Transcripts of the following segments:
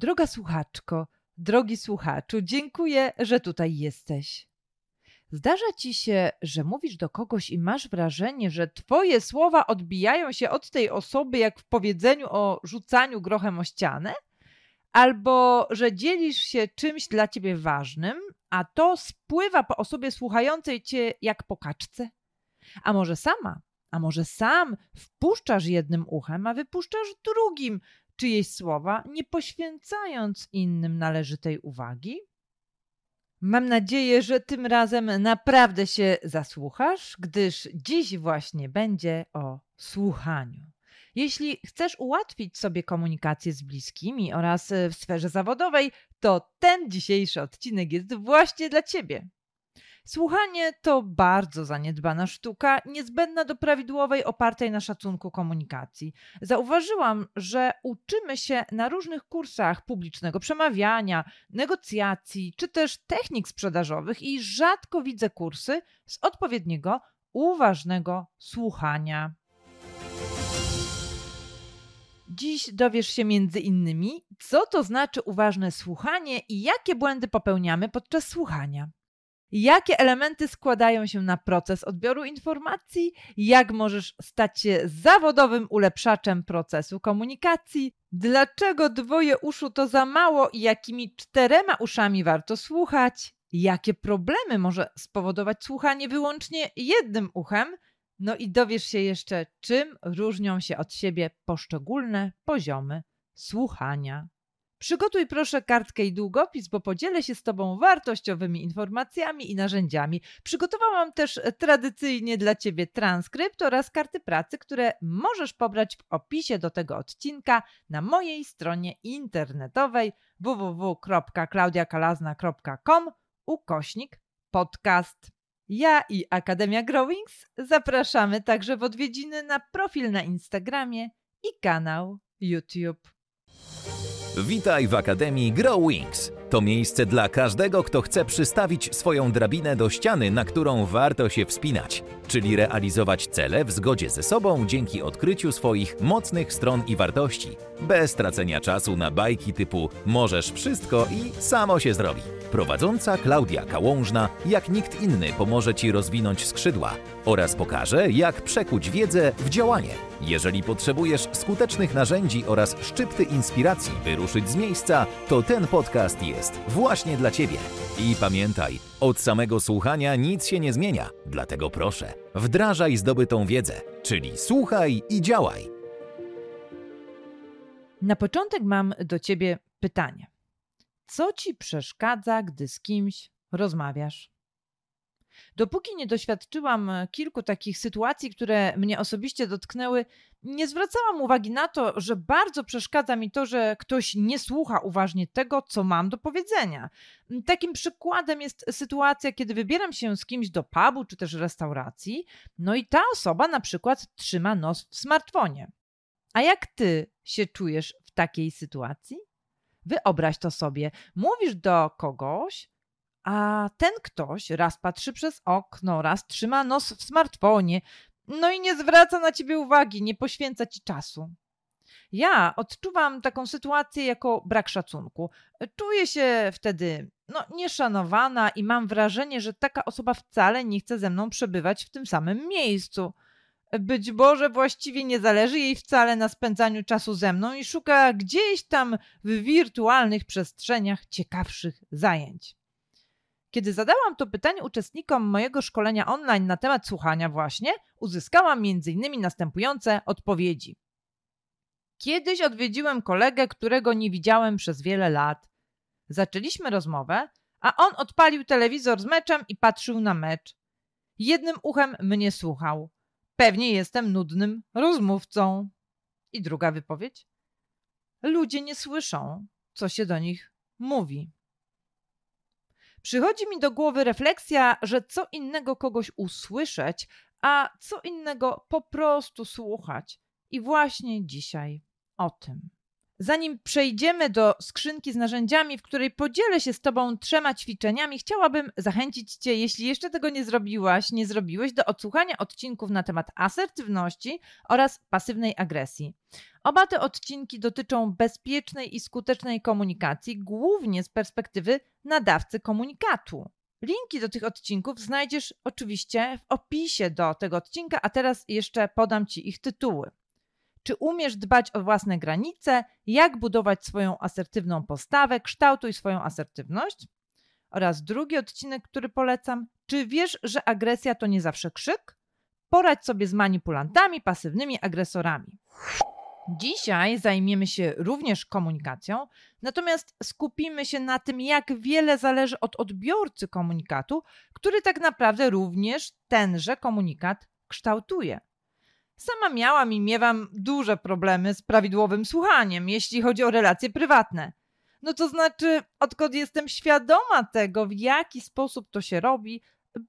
Droga słuchaczko, drogi słuchaczu, dziękuję, że tutaj jesteś. Zdarza ci się, że mówisz do kogoś i masz wrażenie, że twoje słowa odbijają się od tej osoby, jak w powiedzeniu o rzucaniu grochem o ścianę? Albo że dzielisz się czymś dla ciebie ważnym, a to spływa po osobie słuchającej cię jak po kaczce? A może sama, a może sam wpuszczasz jednym uchem, a wypuszczasz drugim czyjeś słowa, nie poświęcając innym należytej uwagi? Mam nadzieję, że tym razem naprawdę się zasłuchasz, gdyż dziś właśnie będzie o słuchaniu. Jeśli chcesz ułatwić sobie komunikację z bliskimi oraz w sferze zawodowej, to ten dzisiejszy odcinek jest właśnie dla Ciebie. Słuchanie to bardzo zaniedbana sztuka, niezbędna do prawidłowej, opartej na szacunku komunikacji. Zauważyłam, że uczymy się na różnych kursach publicznego przemawiania, negocjacji czy też technik sprzedażowych i rzadko widzę kursy z odpowiedniego, uważnego słuchania. Dziś dowiesz się między innymi, co to znaczy uważne słuchanie i jakie błędy popełniamy podczas słuchania. Jakie elementy składają się na proces odbioru informacji? Jak możesz stać się zawodowym ulepszaczem procesu komunikacji? Dlaczego dwoje uszu to za mało i jakimi czterema uszami warto słuchać? Jakie problemy może spowodować słuchanie wyłącznie jednym uchem? No i dowiesz się jeszcze, czym różnią się od siebie poszczególne poziomy słuchania. Przygotuj proszę kartkę i długopis, bo podzielę się z Tobą wartościowymi informacjami i narzędziami. Przygotowałam też tradycyjnie dla Ciebie transkrypt oraz karty pracy, które możesz pobrać w opisie do tego odcinka na mojej stronie internetowej www.klaudiakalazna.com ukośnik podcast. Ja i Akademia Growings zapraszamy także w odwiedziny na profil na Instagramie i kanał YouTube. Witaj w Akademii Grow Wings. To miejsce dla każdego, kto chce przystawić swoją drabinę do ściany, na którą warto się wspinać, czyli realizować cele w zgodzie ze sobą dzięki odkryciu swoich mocnych stron i wartości, bez tracenia czasu na bajki typu możesz wszystko i samo się zrobi. Prowadząca Klaudia Kałążna, jak nikt inny, pomoże Ci rozwinąć skrzydła oraz pokaże, jak przekuć wiedzę w działanie. Jeżeli potrzebujesz skutecznych narzędzi oraz szczypty inspiracji, by ruszyć z miejsca, to ten podcast jest właśnie dla Ciebie. I pamiętaj, od samego słuchania nic się nie zmienia, dlatego proszę, wdrażaj zdobytą wiedzę, czyli słuchaj i działaj. Na początek mam do Ciebie pytanie. Co ci przeszkadza, gdy z kimś rozmawiasz? Dopóki nie doświadczyłam kilku takich sytuacji, które mnie osobiście dotknęły, nie zwracałam uwagi na to, że bardzo przeszkadza mi to, że ktoś nie słucha uważnie tego, co mam do powiedzenia. Takim przykładem jest sytuacja, kiedy wybieram się z kimś do pubu czy też restauracji, no i ta osoba na przykład trzyma nos w smartfonie. A jak ty się czujesz w takiej sytuacji? Wyobraź to sobie. Mówisz do kogoś, a ten ktoś raz patrzy przez okno, raz trzyma nos w smartfonie, no i nie zwraca na ciebie uwagi, nie poświęca ci czasu. Ja odczuwam taką sytuację jako brak szacunku. Czuję się wtedy no, nieszanowana i mam wrażenie, że taka osoba wcale nie chce ze mną przebywać w tym samym miejscu. Być może właściwie nie zależy jej wcale na spędzaniu czasu ze mną i szuka gdzieś tam w wirtualnych przestrzeniach ciekawszych zajęć. Kiedy zadałam to pytanie uczestnikom mojego szkolenia online na temat słuchania, właśnie uzyskałam m.in. następujące odpowiedzi. Kiedyś odwiedziłem kolegę, którego nie widziałem przez wiele lat. Zaczęliśmy rozmowę, a on odpalił telewizor z meczem i patrzył na mecz. Jednym uchem mnie słuchał. Pewnie jestem nudnym rozmówcą. I druga wypowiedź. Ludzie nie słyszą, co się do nich mówi. Przychodzi mi do głowy refleksja, że co innego kogoś usłyszeć, a co innego po prostu słuchać. I właśnie dzisiaj o tym. Zanim przejdziemy do skrzynki z narzędziami, w której podzielę się z Tobą trzema ćwiczeniami, chciałabym zachęcić Cię, jeśli jeszcze tego nie zrobiłaś, nie zrobiłeś, do odsłuchania odcinków na temat asertywności oraz pasywnej agresji. Oba te odcinki dotyczą bezpiecznej i skutecznej komunikacji, głównie z perspektywy nadawcy komunikatu. Linki do tych odcinków znajdziesz oczywiście w opisie do tego odcinka, a teraz jeszcze podam Ci ich tytuły. Czy umiesz dbać o własne granice? Jak budować swoją asertywną postawę? Kształtuj swoją asertywność. Oraz drugi odcinek, który polecam. Czy wiesz, że agresja to nie zawsze krzyk? Poradź sobie z manipulantami, pasywnymi agresorami. Dzisiaj zajmiemy się również komunikacją, natomiast skupimy się na tym, jak wiele zależy od odbiorcy komunikatu, który tak naprawdę również tenże komunikat kształtuje. Sama miałam i miewam duże problemy z prawidłowym słuchaniem, jeśli chodzi o relacje prywatne. No to znaczy, odkąd jestem świadoma tego, w jaki sposób to się robi,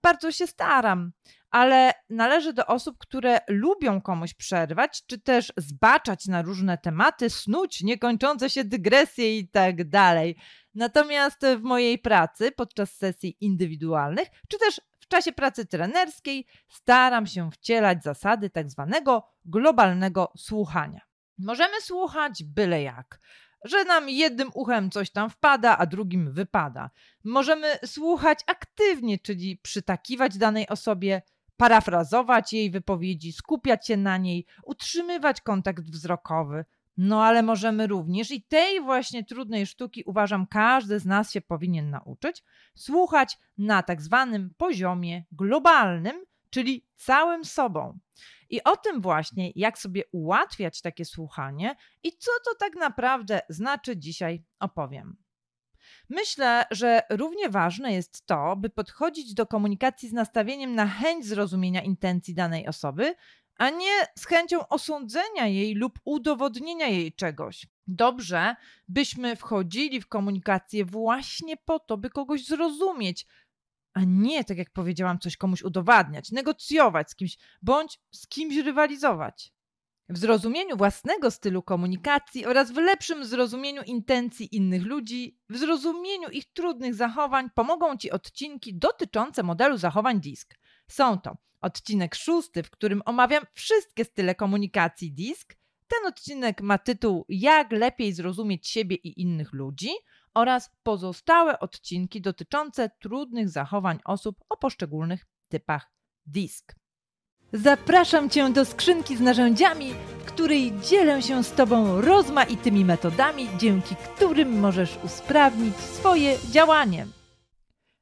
bardzo się staram, ale należy do osób, które lubią komuś przerwać, czy też zbaczać na różne tematy, snuć niekończące się dygresje i tak dalej. Natomiast w mojej pracy, podczas sesji indywidualnych, czy też czasie pracy trenerskiej staram się wcielać zasady tak zwanego globalnego słuchania. Możemy słuchać byle jak że nam jednym uchem coś tam wpada, a drugim wypada. Możemy słuchać aktywnie, czyli przytakiwać danej osobie, parafrazować jej wypowiedzi, skupiać się na niej, utrzymywać kontakt wzrokowy, no ale możemy również, i tej właśnie trudnej sztuki uważam, każdy z nas się powinien nauczyć, słuchać na tak zwanym poziomie globalnym, czyli całym sobą. I o tym właśnie, jak sobie ułatwiać takie słuchanie i co to tak naprawdę znaczy, dzisiaj opowiem. Myślę, że równie ważne jest to, by podchodzić do komunikacji z nastawieniem na chęć zrozumienia intencji danej osoby, a nie z chęcią osądzenia jej lub udowodnienia jej czegoś. Dobrze, byśmy wchodzili w komunikację właśnie po to, by kogoś zrozumieć, a nie, tak jak powiedziałam, coś komuś udowadniać, negocjować z kimś bądź z kimś rywalizować. W zrozumieniu własnego stylu komunikacji oraz w lepszym zrozumieniu intencji innych ludzi, w zrozumieniu ich trudnych zachowań pomogą Ci odcinki dotyczące modelu zachowań DISK. Są to odcinek szósty, w którym omawiam wszystkie style komunikacji DISK. Ten odcinek ma tytuł Jak lepiej zrozumieć siebie i innych ludzi oraz pozostałe odcinki dotyczące trudnych zachowań osób o poszczególnych typach DISK. Zapraszam Cię do skrzynki z narzędziami, w której dzielę się z Tobą rozmaitymi metodami, dzięki którym możesz usprawnić swoje działanie.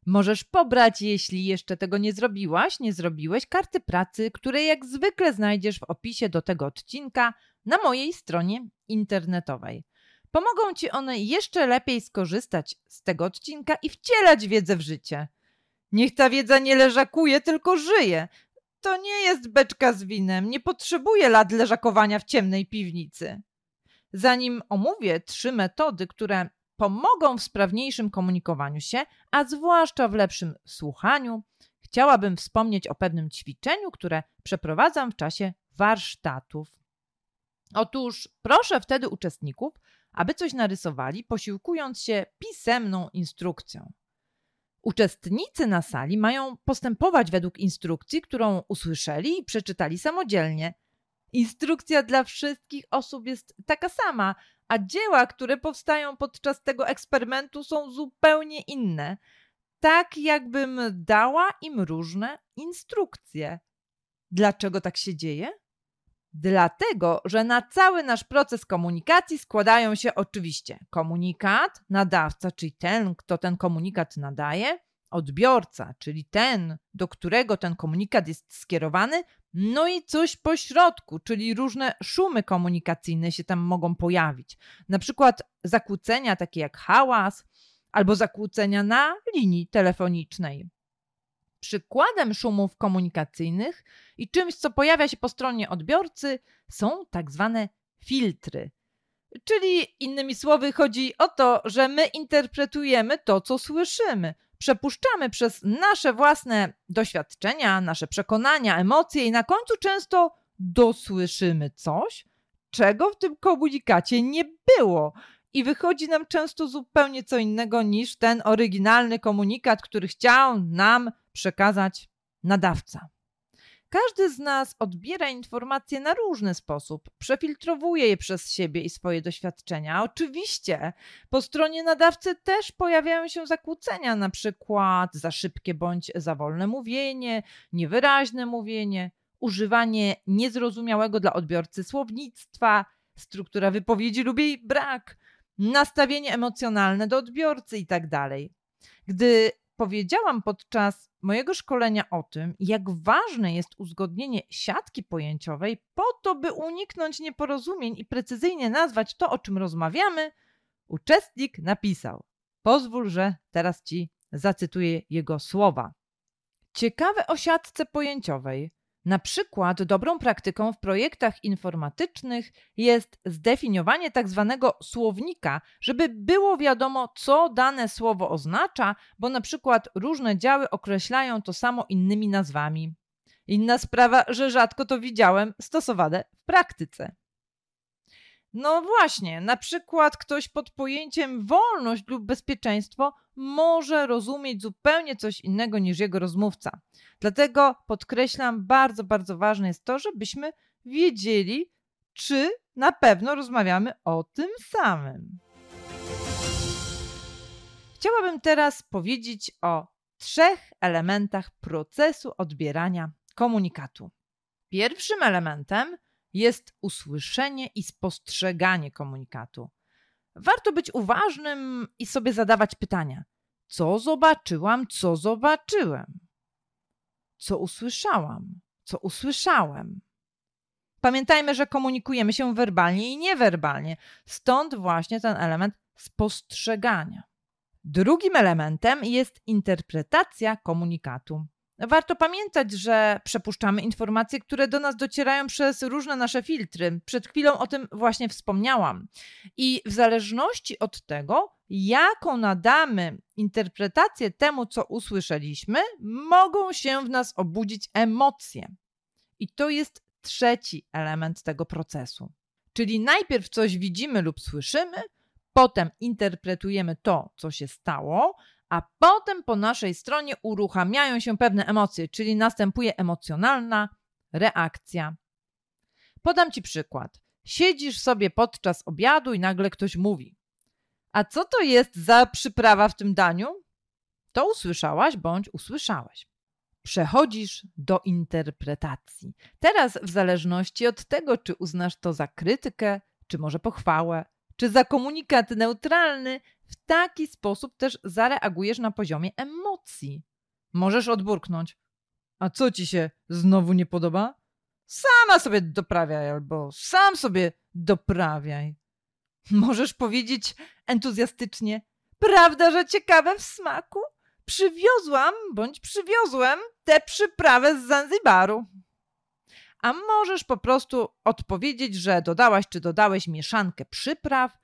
Możesz pobrać, jeśli jeszcze tego nie zrobiłaś, nie zrobiłeś, karty pracy, które jak zwykle znajdziesz w opisie do tego odcinka na mojej stronie internetowej. Pomogą Ci one jeszcze lepiej skorzystać z tego odcinka i wcielać wiedzę w życie. Niech ta wiedza nie leżakuje, tylko żyje. To nie jest beczka z winem, nie potrzebuje lat leżakowania w ciemnej piwnicy. Zanim omówię trzy metody, które pomogą w sprawniejszym komunikowaniu się, a zwłaszcza w lepszym słuchaniu, chciałabym wspomnieć o pewnym ćwiczeniu, które przeprowadzam w czasie warsztatów. Otóż proszę wtedy uczestników, aby coś narysowali, posiłkując się pisemną instrukcją. Uczestnicy na sali mają postępować według instrukcji, którą usłyszeli i przeczytali samodzielnie. Instrukcja dla wszystkich osób jest taka sama, a dzieła, które powstają podczas tego eksperymentu, są zupełnie inne. Tak, jakbym dała im różne instrukcje. Dlaczego tak się dzieje? Dlatego, że na cały nasz proces komunikacji składają się oczywiście komunikat, nadawca, czyli ten, kto ten komunikat nadaje, odbiorca, czyli ten, do którego ten komunikat jest skierowany, no i coś po środku, czyli różne szumy komunikacyjne się tam mogą pojawić. Na przykład zakłócenia takie jak hałas albo zakłócenia na linii telefonicznej. Przykładem szumów komunikacyjnych i czymś, co pojawia się po stronie odbiorcy, są tak zwane filtry. Czyli innymi słowy, chodzi o to, że my interpretujemy to, co słyszymy, przepuszczamy przez nasze własne doświadczenia, nasze przekonania, emocje i na końcu często dosłyszymy coś, czego w tym komunikacie nie było. I wychodzi nam często zupełnie co innego niż ten oryginalny komunikat, który chciał nam przekazać nadawca. Każdy z nas odbiera informacje na różny sposób, przefiltrowuje je przez siebie i swoje doświadczenia. Oczywiście po stronie nadawcy też pojawiają się zakłócenia, na przykład za szybkie bądź za wolne mówienie, niewyraźne mówienie, używanie niezrozumiałego dla odbiorcy słownictwa, struktura wypowiedzi lub jej brak, nastawienie emocjonalne do odbiorcy itd. Tak Gdy powiedziałam podczas mojego szkolenia o tym, jak ważne jest uzgodnienie siatki pojęciowej po to, by uniknąć nieporozumień i precyzyjnie nazwać to, o czym rozmawiamy, uczestnik napisał: Pozwól, że teraz ci zacytuję jego słowa. Ciekawe o siatce pojęciowej na przykład dobrą praktyką w projektach informatycznych jest zdefiniowanie tak zwanego słownika, żeby było wiadomo, co dane słowo oznacza, bo na przykład różne działy określają to samo innymi nazwami. Inna sprawa, że rzadko to widziałem stosowane w praktyce. No właśnie, na przykład ktoś pod pojęciem wolność lub bezpieczeństwo może rozumieć zupełnie coś innego niż jego rozmówca. Dlatego podkreślam, bardzo, bardzo ważne jest to, żebyśmy wiedzieli, czy na pewno rozmawiamy o tym samym. Chciałabym teraz powiedzieć o trzech elementach procesu odbierania komunikatu. Pierwszym elementem jest usłyszenie i spostrzeganie komunikatu. Warto być uważnym i sobie zadawać pytania: co zobaczyłam, co zobaczyłem? Co usłyszałam, co usłyszałem? Pamiętajmy, że komunikujemy się werbalnie i niewerbalnie, stąd właśnie ten element spostrzegania. Drugim elementem jest interpretacja komunikatu. Warto pamiętać, że przepuszczamy informacje, które do nas docierają przez różne nasze filtry. Przed chwilą o tym właśnie wspomniałam. I w zależności od tego, jaką nadamy interpretację temu, co usłyszeliśmy, mogą się w nas obudzić emocje. I to jest trzeci element tego procesu. Czyli najpierw coś widzimy lub słyszymy, potem interpretujemy to, co się stało, a potem po naszej stronie uruchamiają się pewne emocje, czyli następuje emocjonalna reakcja. Podam Ci przykład. Siedzisz sobie podczas obiadu i nagle ktoś mówi: A co to jest za przyprawa w tym daniu? To usłyszałaś bądź usłyszałeś. Przechodzisz do interpretacji. Teraz, w zależności od tego, czy uznasz to za krytykę, czy może pochwałę, czy za komunikat neutralny, w taki sposób też zareagujesz na poziomie emocji. Możesz odburknąć. A co ci się znowu nie podoba? Sama sobie doprawiaj albo sam sobie doprawiaj. Możesz powiedzieć entuzjastycznie: Prawda, że ciekawe w smaku? Przywiozłam bądź przywiozłem tę przyprawę z Zanzibaru. A możesz po prostu odpowiedzieć, że dodałaś czy dodałeś mieszankę przypraw,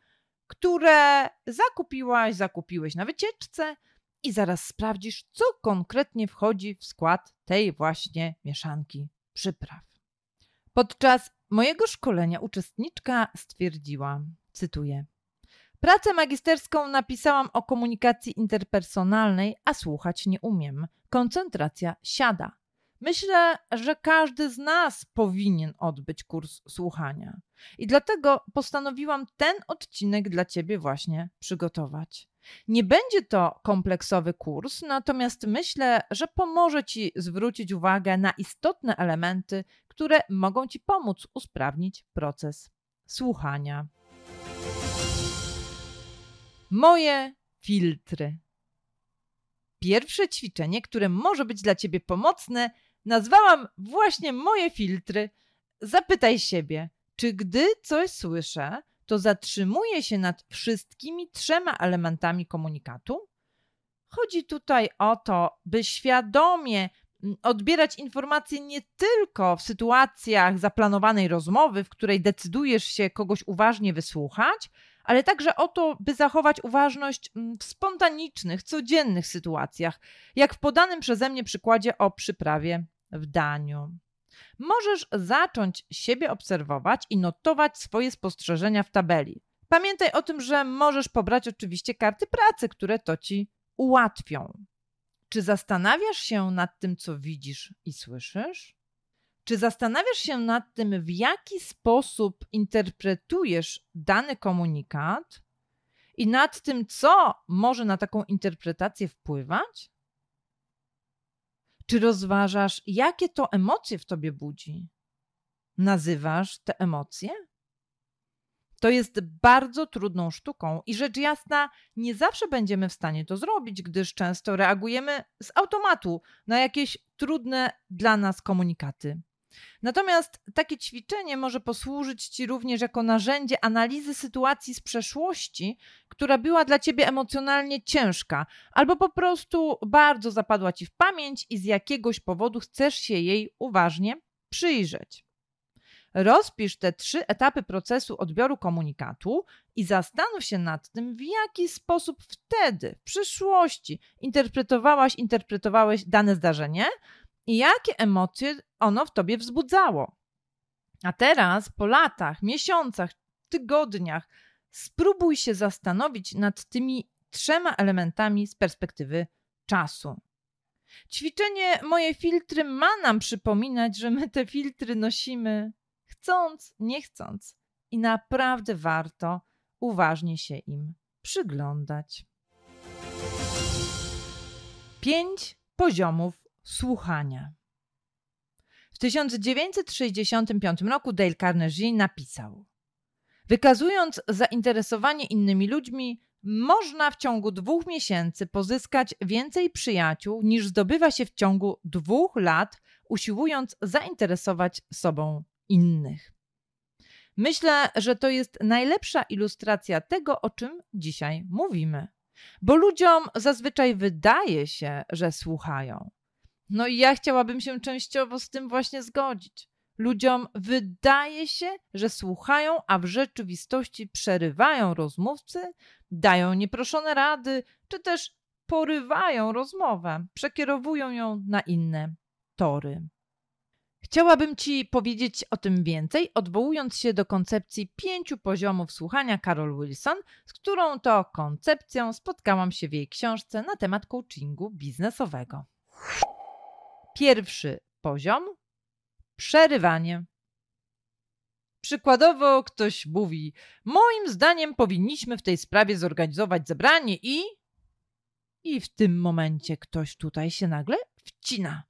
które zakupiłaś, zakupiłeś na wycieczce i zaraz sprawdzisz, co konkretnie wchodzi w skład tej właśnie mieszanki przypraw. Podczas mojego szkolenia uczestniczka stwierdziła, cytuję: Pracę magisterską napisałam o komunikacji interpersonalnej, a słuchać nie umiem. Koncentracja siada. Myślę, że każdy z nas powinien odbyć kurs słuchania. I dlatego postanowiłam ten odcinek dla Ciebie właśnie przygotować. Nie będzie to kompleksowy kurs, natomiast myślę, że pomoże Ci zwrócić uwagę na istotne elementy, które mogą Ci pomóc usprawnić proces słuchania. Moje filtry. Pierwsze ćwiczenie, które może być dla Ciebie pomocne, nazwałam właśnie moje filtry. Zapytaj siebie, czy gdy coś słyszę, to zatrzymuję się nad wszystkimi trzema elementami komunikatu? Chodzi tutaj o to, by świadomie mm, odbierać informacje nie tylko w sytuacjach zaplanowanej rozmowy, w której decydujesz się kogoś uważnie wysłuchać, ale także o to, by zachować uważność mm, w spontanicznych, codziennych sytuacjach, jak w podanym przeze mnie przykładzie o przyprawie w daniu. Możesz zacząć siebie obserwować i notować swoje spostrzeżenia w tabeli. Pamiętaj o tym, że możesz pobrać oczywiście karty pracy, które to ci ułatwią. Czy zastanawiasz się nad tym, co widzisz i słyszysz? Czy zastanawiasz się nad tym, w jaki sposób interpretujesz dany komunikat i nad tym, co może na taką interpretację wpływać? Czy rozważasz, jakie to emocje w tobie budzi? Nazywasz te emocje? To jest bardzo trudną sztuką i rzecz jasna, nie zawsze będziemy w stanie to zrobić, gdyż często reagujemy z automatu na jakieś trudne dla nas komunikaty. Natomiast takie ćwiczenie może posłużyć Ci również jako narzędzie analizy sytuacji z przeszłości, która była dla Ciebie emocjonalnie ciężka, albo po prostu bardzo zapadła Ci w pamięć i z jakiegoś powodu chcesz się jej uważnie przyjrzeć. Rozpisz te trzy etapy procesu odbioru komunikatu i zastanów się nad tym, w jaki sposób wtedy, w przyszłości, interpretowałaś, interpretowałeś dane zdarzenie i jakie emocje ono w tobie wzbudzało. A teraz, po latach, miesiącach, tygodniach, spróbuj się zastanowić nad tymi trzema elementami z perspektywy czasu. Ćwiczenie Moje filtry ma nam przypominać, że my te filtry nosimy chcąc, nie chcąc i naprawdę warto uważnie się im przyglądać. Pięć poziomów słuchania. W 1965 roku Dale Carnegie napisał: Wykazując zainteresowanie innymi ludźmi, można w ciągu dwóch miesięcy pozyskać więcej przyjaciół niż zdobywa się w ciągu dwóch lat, usiłując zainteresować sobą innych. Myślę, że to jest najlepsza ilustracja tego, o czym dzisiaj mówimy. Bo ludziom zazwyczaj wydaje się, że słuchają. No i ja chciałabym się częściowo z tym właśnie zgodzić. Ludziom wydaje się, że słuchają, a w rzeczywistości przerywają rozmówcy, dają nieproszone rady, czy też porywają rozmowę, przekierowują ją na inne tory. Chciałabym Ci powiedzieć o tym więcej, odwołując się do koncepcji pięciu poziomów słuchania Carol Wilson, z którą to koncepcją spotkałam się w jej książce na temat coachingu biznesowego. Pierwszy poziom przerywanie. Przykładowo ktoś mówi: Moim zdaniem powinniśmy w tej sprawie zorganizować zebranie i. I w tym momencie ktoś tutaj się nagle wcina.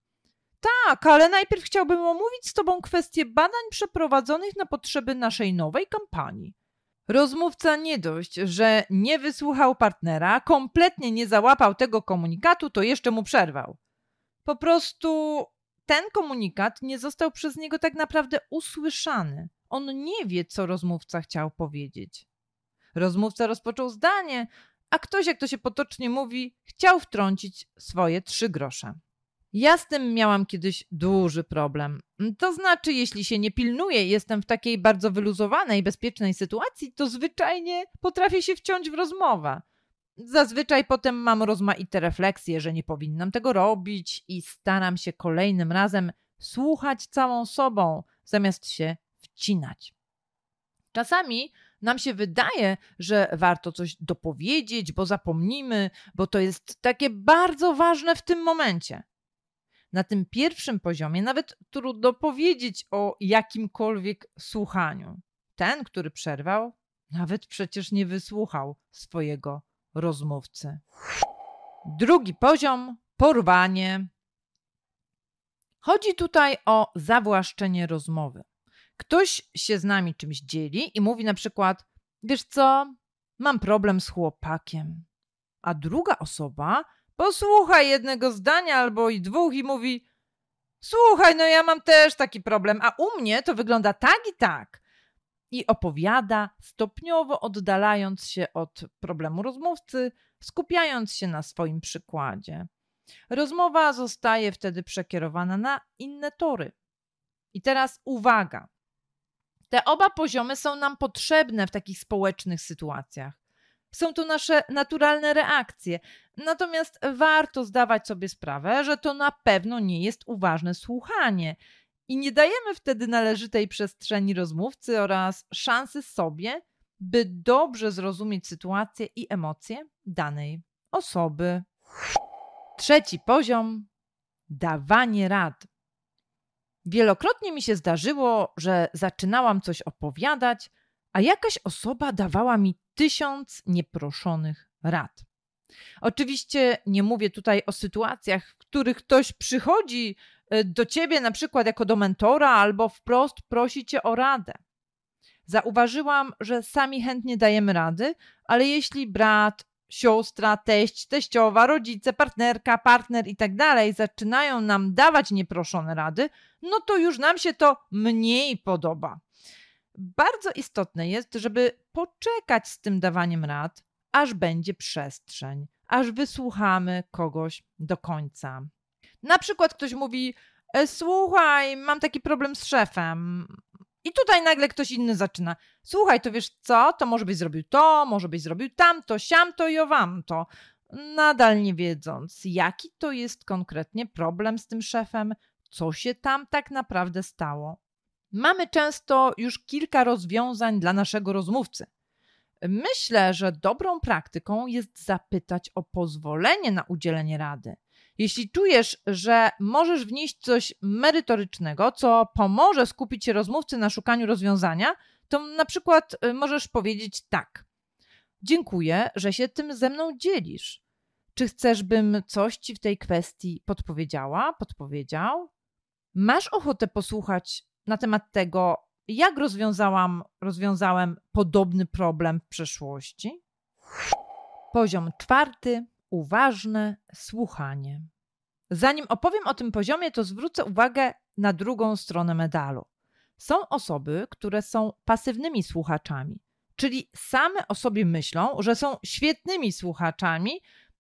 Tak, ale najpierw chciałbym omówić z Tobą kwestię badań przeprowadzonych na potrzeby naszej nowej kampanii. Rozmówca nie dość, że nie wysłuchał partnera, kompletnie nie załapał tego komunikatu, to jeszcze mu przerwał. Po prostu ten komunikat nie został przez niego tak naprawdę usłyszany. On nie wie, co rozmówca chciał powiedzieć. Rozmówca rozpoczął zdanie, a ktoś, jak to się potocznie mówi, chciał wtrącić swoje trzy grosze. Ja z tym miałam kiedyś duży problem. To znaczy, jeśli się nie pilnuję, jestem w takiej bardzo wyluzowanej, bezpiecznej sytuacji, to zwyczajnie potrafię się wciąć w rozmowę. Zazwyczaj potem mam rozmaite refleksje, że nie powinnam tego robić i staram się kolejnym razem słuchać całą sobą, zamiast się wcinać. Czasami nam się wydaje, że warto coś dopowiedzieć, bo zapomnimy, bo to jest takie bardzo ważne w tym momencie. Na tym pierwszym poziomie nawet trudno powiedzieć o jakimkolwiek słuchaniu. Ten, który przerwał, nawet przecież nie wysłuchał swojego rozmówcy. Drugi poziom porwanie. Chodzi tutaj o zawłaszczenie rozmowy. Ktoś się z nami czymś dzieli i mówi na przykład: Wiesz co, mam problem z chłopakiem. A druga osoba posłucha jednego zdania albo i dwóch i mówi: Słuchaj, no ja mam też taki problem, a u mnie to wygląda tak i tak i opowiada, stopniowo oddalając się od problemu rozmówcy, skupiając się na swoim przykładzie. Rozmowa zostaje wtedy przekierowana na inne tory. I teraz uwaga. Te oba poziomy są nam potrzebne w takich społecznych sytuacjach. Są to nasze naturalne reakcje. Natomiast warto zdawać sobie sprawę, że to na pewno nie jest uważne słuchanie i nie dajemy wtedy należytej przestrzeni rozmówcy oraz szansy sobie, by dobrze zrozumieć sytuację i emocje danej osoby. Trzeci poziom dawanie rad. Wielokrotnie mi się zdarzyło, że zaczynałam coś opowiadać, a jakaś osoba dawała mi tysiąc nieproszonych rad. Oczywiście nie mówię tutaj o sytuacjach, w których ktoś przychodzi do ciebie na przykład jako do mentora albo wprost prosi cię o radę. Zauważyłam, że sami chętnie dajemy rady, ale jeśli brat, siostra, teść, teściowa, rodzice, partnerka, partner i tak dalej zaczynają nam dawać nieproszone rady, no to już nam się to mniej podoba. Bardzo istotne jest, żeby poczekać z tym dawaniem rad, aż będzie przestrzeń, aż wysłuchamy kogoś do końca. Na przykład ktoś mówi: e, Słuchaj, mam taki problem z szefem. I tutaj nagle ktoś inny zaczyna. Słuchaj, to wiesz co? To może byś zrobił to, może byś zrobił tamto, siamto i owamto. Nadal nie wiedząc, jaki to jest konkretnie problem z tym szefem, co się tam tak naprawdę stało. Mamy często już kilka rozwiązań dla naszego rozmówcy. Myślę, że dobrą praktyką jest zapytać o pozwolenie na udzielenie rady. Jeśli czujesz, że możesz wnieść coś merytorycznego, co pomoże skupić się rozmówcy na szukaniu rozwiązania, to na przykład y, możesz powiedzieć tak. Dziękuję, że się tym ze mną dzielisz. Czy chcesz, bym coś ci w tej kwestii podpowiedziała, podpowiedział? Masz ochotę posłuchać na temat tego, jak rozwiązałam, rozwiązałem podobny problem w przeszłości? Poziom czwarty uważne słuchanie. Zanim opowiem o tym poziomie, to zwrócę uwagę na drugą stronę medalu. Są osoby, które są pasywnymi słuchaczami, czyli same o sobie myślą, że są świetnymi słuchaczami,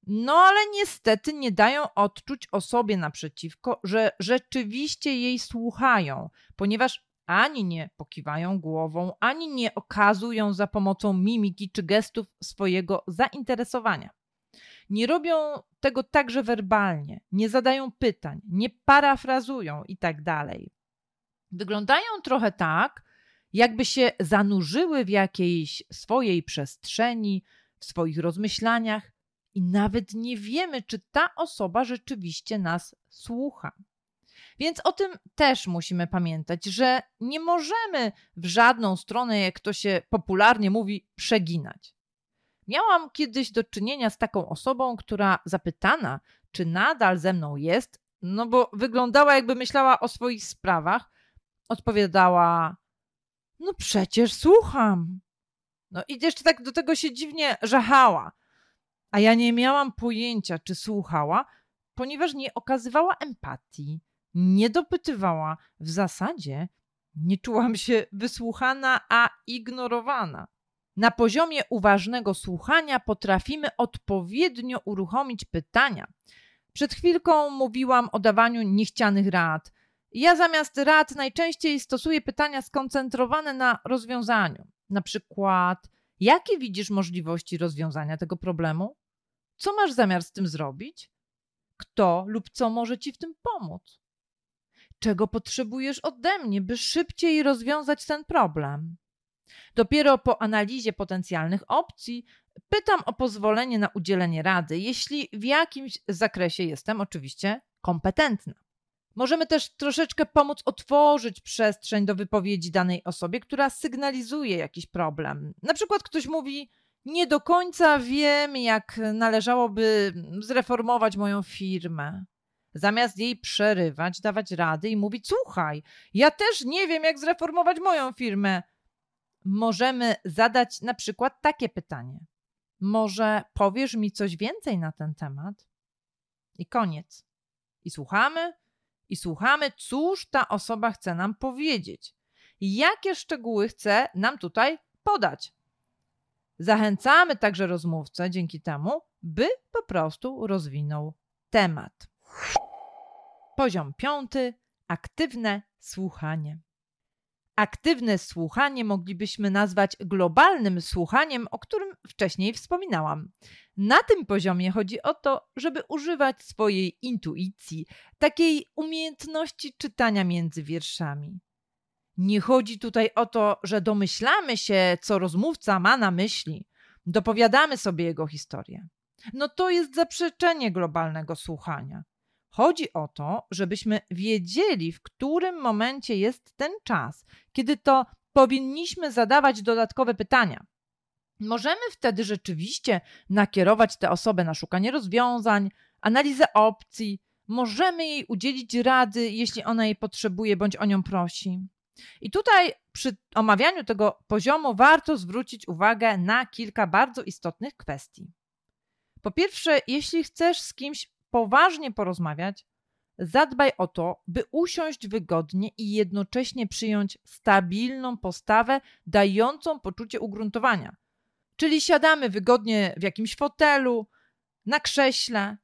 no ale niestety nie dają odczuć osobie naprzeciwko, że rzeczywiście jej słuchają, ponieważ ani nie pokiwają głową, ani nie okazują za pomocą mimiki czy gestów swojego zainteresowania. Nie robią tego także werbalnie, nie zadają pytań, nie parafrazują itd. Tak Wyglądają trochę tak, jakby się zanurzyły w jakiejś swojej przestrzeni, w swoich rozmyślaniach i nawet nie wiemy, czy ta osoba rzeczywiście nas słucha. Więc o tym też musimy pamiętać, że nie możemy w żadną stronę, jak to się popularnie mówi, przeginać. Miałam kiedyś do czynienia z taką osobą, która zapytana, czy nadal ze mną jest, no bo wyglądała jakby myślała o swoich sprawach, odpowiadała: No przecież słucham. No i jeszcze tak do tego się dziwnie żachała. A ja nie miałam pojęcia, czy słuchała, ponieważ nie okazywała empatii, nie dopytywała. W zasadzie nie czułam się wysłuchana, a ignorowana. Na poziomie uważnego słuchania potrafimy odpowiednio uruchomić pytania. Przed chwilką mówiłam o dawaniu niechcianych rad. Ja zamiast rad najczęściej stosuję pytania skoncentrowane na rozwiązaniu. Na przykład, jakie widzisz możliwości rozwiązania tego problemu? Co masz zamiar z tym zrobić? Kto lub co może ci w tym pomóc? Czego potrzebujesz ode mnie, by szybciej rozwiązać ten problem? Dopiero po analizie potencjalnych opcji pytam o pozwolenie na udzielenie rady, jeśli w jakimś zakresie jestem oczywiście kompetentna. Możemy też troszeczkę pomóc otworzyć przestrzeń do wypowiedzi danej osobie, która sygnalizuje jakiś problem. Na przykład ktoś mówi: Nie do końca wiem, jak należałoby zreformować moją firmę. Zamiast jej przerywać, dawać rady i mówić: Słuchaj, ja też nie wiem, jak zreformować moją firmę możemy zadać na przykład takie pytanie: Może powiesz mi coś więcej na ten temat? I koniec. I słuchamy, i słuchamy, cóż ta osoba chce nam powiedzieć. Jakie szczegóły chce nam tutaj podać. Zachęcamy także rozmówcę dzięki temu, by po prostu rozwinął temat. Poziom piąty aktywne słuchanie. Aktywne słuchanie moglibyśmy nazwać globalnym słuchaniem, o którym wcześniej wspominałam. Na tym poziomie chodzi o to, żeby używać swojej intuicji, takiej umiejętności czytania między wierszami. Nie chodzi tutaj o to, że domyślamy się, co rozmówca ma na myśli, dopowiadamy sobie jego historię. No to jest zaprzeczenie globalnego słuchania. Chodzi o to, żebyśmy wiedzieli, w którym momencie jest ten czas, kiedy to powinniśmy zadawać dodatkowe pytania. Możemy wtedy rzeczywiście nakierować tę osobę na szukanie rozwiązań, analizę opcji, możemy jej udzielić rady, jeśli ona jej potrzebuje bądź o nią prosi. I tutaj przy omawianiu tego poziomu warto zwrócić uwagę na kilka bardzo istotnych kwestii. Po pierwsze, jeśli chcesz z kimś poważnie porozmawiać, zadbaj o to, by usiąść wygodnie i jednocześnie przyjąć stabilną postawę dającą poczucie ugruntowania. Czyli siadamy wygodnie w jakimś fotelu, na krześle,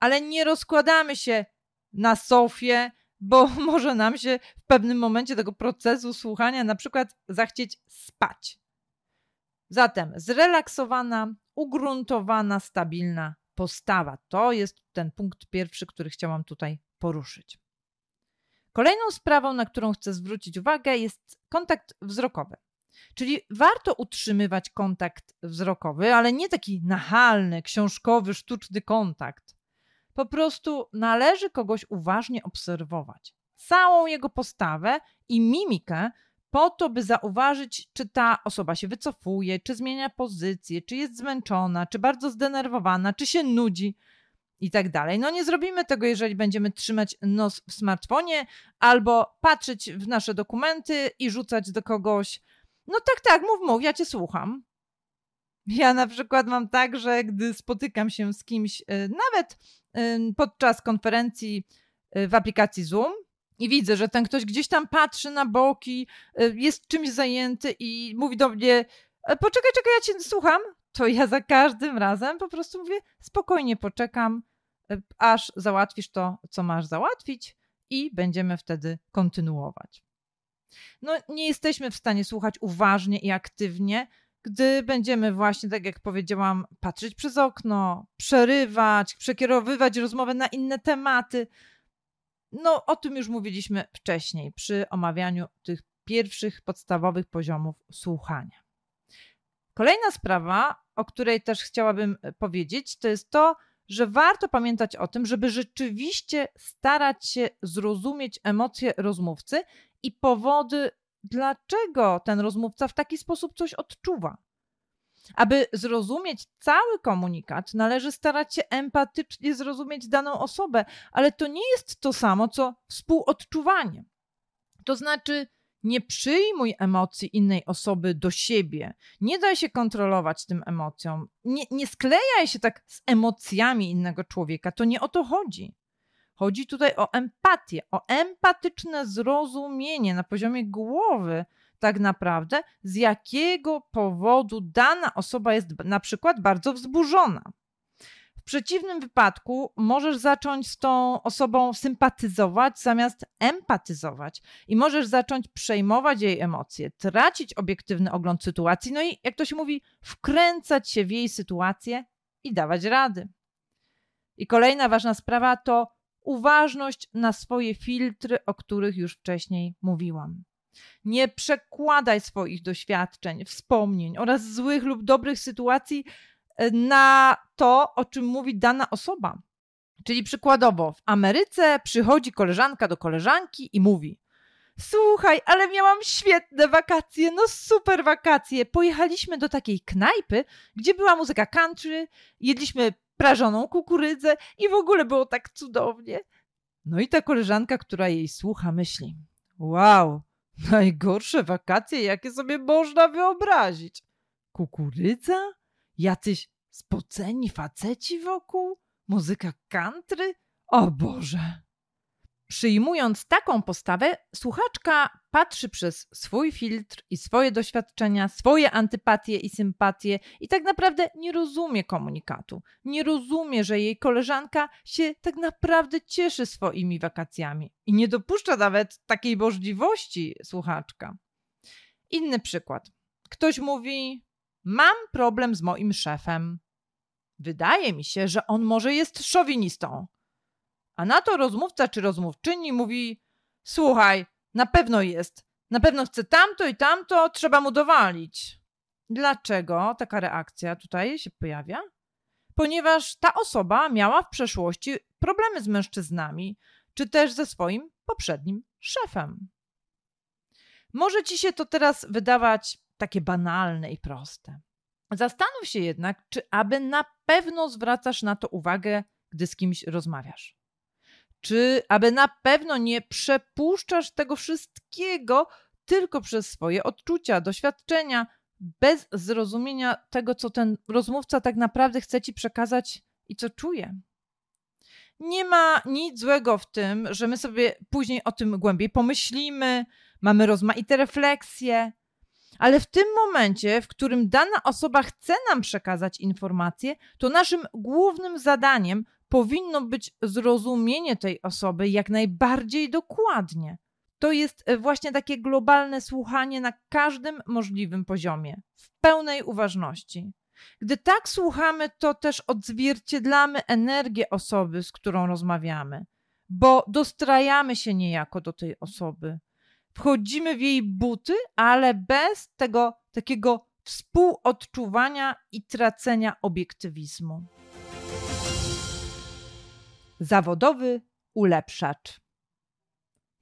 ale nie rozkładamy się na sofie, bo może nam się w pewnym momencie tego procesu słuchania na przykład zachcieć spać. Zatem zrelaksowana, ugruntowana, stabilna postawa. To jest ten punkt pierwszy, który chciałam tutaj poruszyć. Kolejną sprawą, na którą chcę zwrócić uwagę, jest kontakt wzrokowy. Czyli warto utrzymywać kontakt wzrokowy, ale nie taki nachalny, książkowy, sztuczny kontakt. Po prostu należy kogoś uważnie obserwować. Całą jego postawę i mimikę po to, by zauważyć, czy ta osoba się wycofuje, czy zmienia pozycję, czy jest zmęczona, czy bardzo zdenerwowana, czy się nudzi i tak dalej. No nie zrobimy tego, jeżeli będziemy trzymać nos w smartfonie albo patrzeć w nasze dokumenty i rzucać do kogoś. No tak, tak, mów, mów, ja cię słucham. Ja na przykład mam tak, że gdy spotykam się z kimś, y, nawet y, podczas konferencji y, w aplikacji Zoom, i widzę, że ten ktoś gdzieś tam patrzy na boki, y, jest czymś zajęty i mówi do mnie: e, Poczekaj, czekaj, ja cię słucham. To ja za każdym razem po prostu mówię: Spokojnie poczekam, y, aż załatwisz to, co masz załatwić, i będziemy wtedy kontynuować. No, nie jesteśmy w stanie słuchać uważnie i aktywnie, gdy będziemy właśnie, tak jak powiedziałam, patrzeć przez okno, przerywać, przekierowywać rozmowę na inne tematy. No, o tym już mówiliśmy wcześniej przy omawianiu tych pierwszych podstawowych poziomów słuchania. Kolejna sprawa, o której też chciałabym e, powiedzieć, to jest to, że warto pamiętać o tym, żeby rzeczywiście starać się zrozumieć emocje rozmówcy i powody, dlaczego ten rozmówca w taki sposób coś odczuwa. Aby zrozumieć cały komunikat, należy starać się empatycznie zrozumieć daną osobę, ale to nie jest to samo, co współodczuwanie. To znaczy, nie przyjmuj emocji innej osoby do siebie. Nie daj się kontrolować tym emocjom. Nie, nie sklejaj się tak z emocjami innego człowieka. To nie o to chodzi. Chodzi tutaj o empatię, o empatyczne zrozumienie na poziomie głowy tak naprawdę, z jakiego powodu dana osoba jest na przykład bardzo wzburzona. W przeciwnym wypadku możesz zacząć z tą osobą sympatyzować zamiast empatyzować i możesz zacząć przejmować jej emocje, tracić obiektywny ogląd sytuacji, no i jak to się mówi, wkręcać się w jej sytuację i dawać rady. I kolejna ważna sprawa to uważność na swoje filtry, o których już wcześniej mówiłam. Nie przekładaj swoich doświadczeń, wspomnień oraz złych lub dobrych sytuacji e, na to, o czym mówi dana osoba. Czyli przykładowo, w Ameryce przychodzi koleżanka do koleżanki i mówi: Słuchaj, ale miałam świetne wakacje, no super wakacje. Pojechaliśmy do takiej knajpy, gdzie była muzyka country, jedliśmy prażoną kukurydzę i w ogóle było tak cudownie. No i ta koleżanka, która jej słucha, myśli: Wow, Najgorsze wakacje, jakie sobie można wyobrazić. Kukurydza? Jacyś spoceni faceci wokół? Muzyka country? O Boże! Przyjmując taką postawę, słuchaczka patrzy przez swój filtr i swoje doświadczenia, swoje antypatie i sympatie i tak naprawdę nie rozumie komunikatu. Nie rozumie, że jej koleżanka się tak naprawdę cieszy swoimi wakacjami i nie dopuszcza nawet takiej możliwości słuchaczka. Inny przykład. Ktoś mówi: Mam problem z moim szefem. Wydaje mi się, że on może jest szowinistą. A na to rozmówca czy rozmówczyni mówi: Słuchaj, na pewno jest. Na pewno chce tamto i tamto, trzeba mu dowalić. Dlaczego taka reakcja tutaj się pojawia? Ponieważ ta osoba miała w przeszłości problemy z mężczyznami, czy też ze swoim poprzednim szefem. Może ci się to teraz wydawać takie banalne i proste. Zastanów się jednak, czy aby na pewno zwracasz na to uwagę, gdy z kimś rozmawiasz. Czy aby na pewno nie przepuszczasz tego wszystkiego tylko przez swoje odczucia, doświadczenia, bez zrozumienia tego, co ten rozmówca tak naprawdę chce ci przekazać i co czuje? Nie ma nic złego w tym, że my sobie później o tym głębiej pomyślimy, mamy rozmaite refleksje, ale w tym momencie, w którym dana osoba chce nam przekazać informację, to naszym głównym zadaniem powinno być zrozumienie tej osoby jak najbardziej dokładnie. To jest e, właśnie takie globalne słuchanie na każdym możliwym poziomie, w pełnej uważności. Gdy tak słuchamy, to też odzwierciedlamy energię osoby, z którą rozmawiamy, bo dostrajamy się niejako do tej osoby. Wchodzimy w jej buty, ale bez tego takiego współodczuwania i tracenia obiektywizmu. Zawodowy ulepszacz.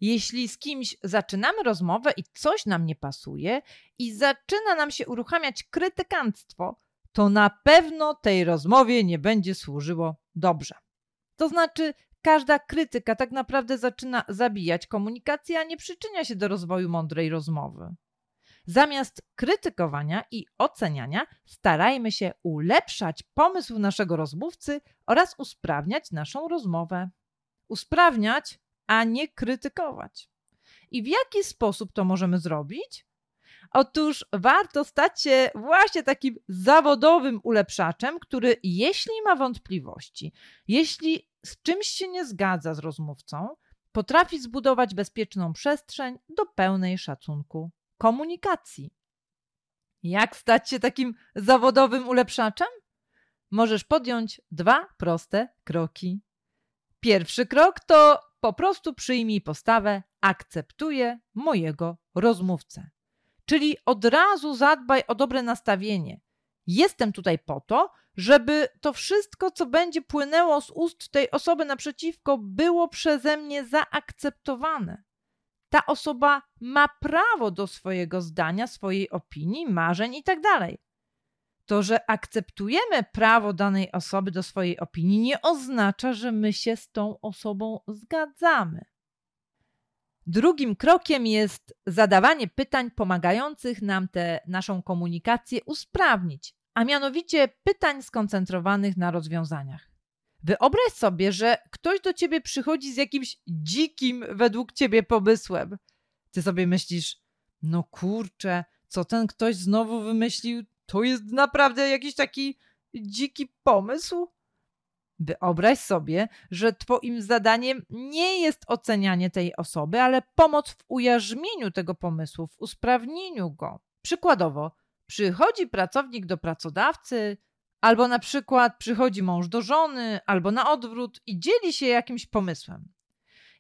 Jeśli z kimś zaczynamy rozmowę i coś nam nie pasuje i zaczyna nam się uruchamiać krytykanstwo, to na pewno tej rozmowie nie będzie służyło dobrze. To znaczy, każda krytyka tak naprawdę zaczyna zabijać komunikację, a nie przyczynia się do rozwoju mądrej rozmowy. Zamiast krytykowania i oceniania, starajmy się ulepszać pomysł naszego rozmówcy oraz usprawniać naszą rozmowę. Usprawniać, a nie krytykować. I w jaki sposób to możemy zrobić? Otóż warto stać się właśnie takim zawodowym ulepszaczem, który jeśli ma wątpliwości, jeśli z czymś się nie zgadza z rozmówcą, potrafi zbudować bezpieczną przestrzeń do pełnej szacunku komunikacji. Jak stać się takim zawodowym ulepszaczem? Możesz podjąć dwa proste kroki. Pierwszy krok to po prostu przyjmij postawę akceptuję mojego rozmówcę. Czyli od razu zadbaj o dobre nastawienie. Jestem tutaj po to, żeby to wszystko, co będzie płynęło z ust tej osoby naprzeciwko, było przeze mnie zaakceptowane ta osoba ma prawo do swojego zdania, swojej opinii, marzeń itd. Tak to, że akceptujemy prawo danej osoby do swojej opinii, nie oznacza, że my się z tą osobą zgadzamy. Drugim krokiem jest zadawanie pytań pomagających nam tę naszą komunikację usprawnić, a mianowicie pytań skoncentrowanych na rozwiązaniach. Wyobraź sobie, że ktoś do ciebie przychodzi z jakimś dzikim według ciebie pomysłem. Ty sobie myślisz, no kurczę, co ten ktoś znowu wymyślił? To jest naprawdę jakiś taki dziki pomysł? Wyobraź sobie, że Twoim zadaniem nie jest ocenianie tej osoby, ale pomoc w ujarzmieniu tego pomysłu, w usprawnieniu go. Przykładowo, przychodzi pracownik do pracodawcy, Albo na przykład przychodzi mąż do żony, albo na odwrót i dzieli się jakimś pomysłem.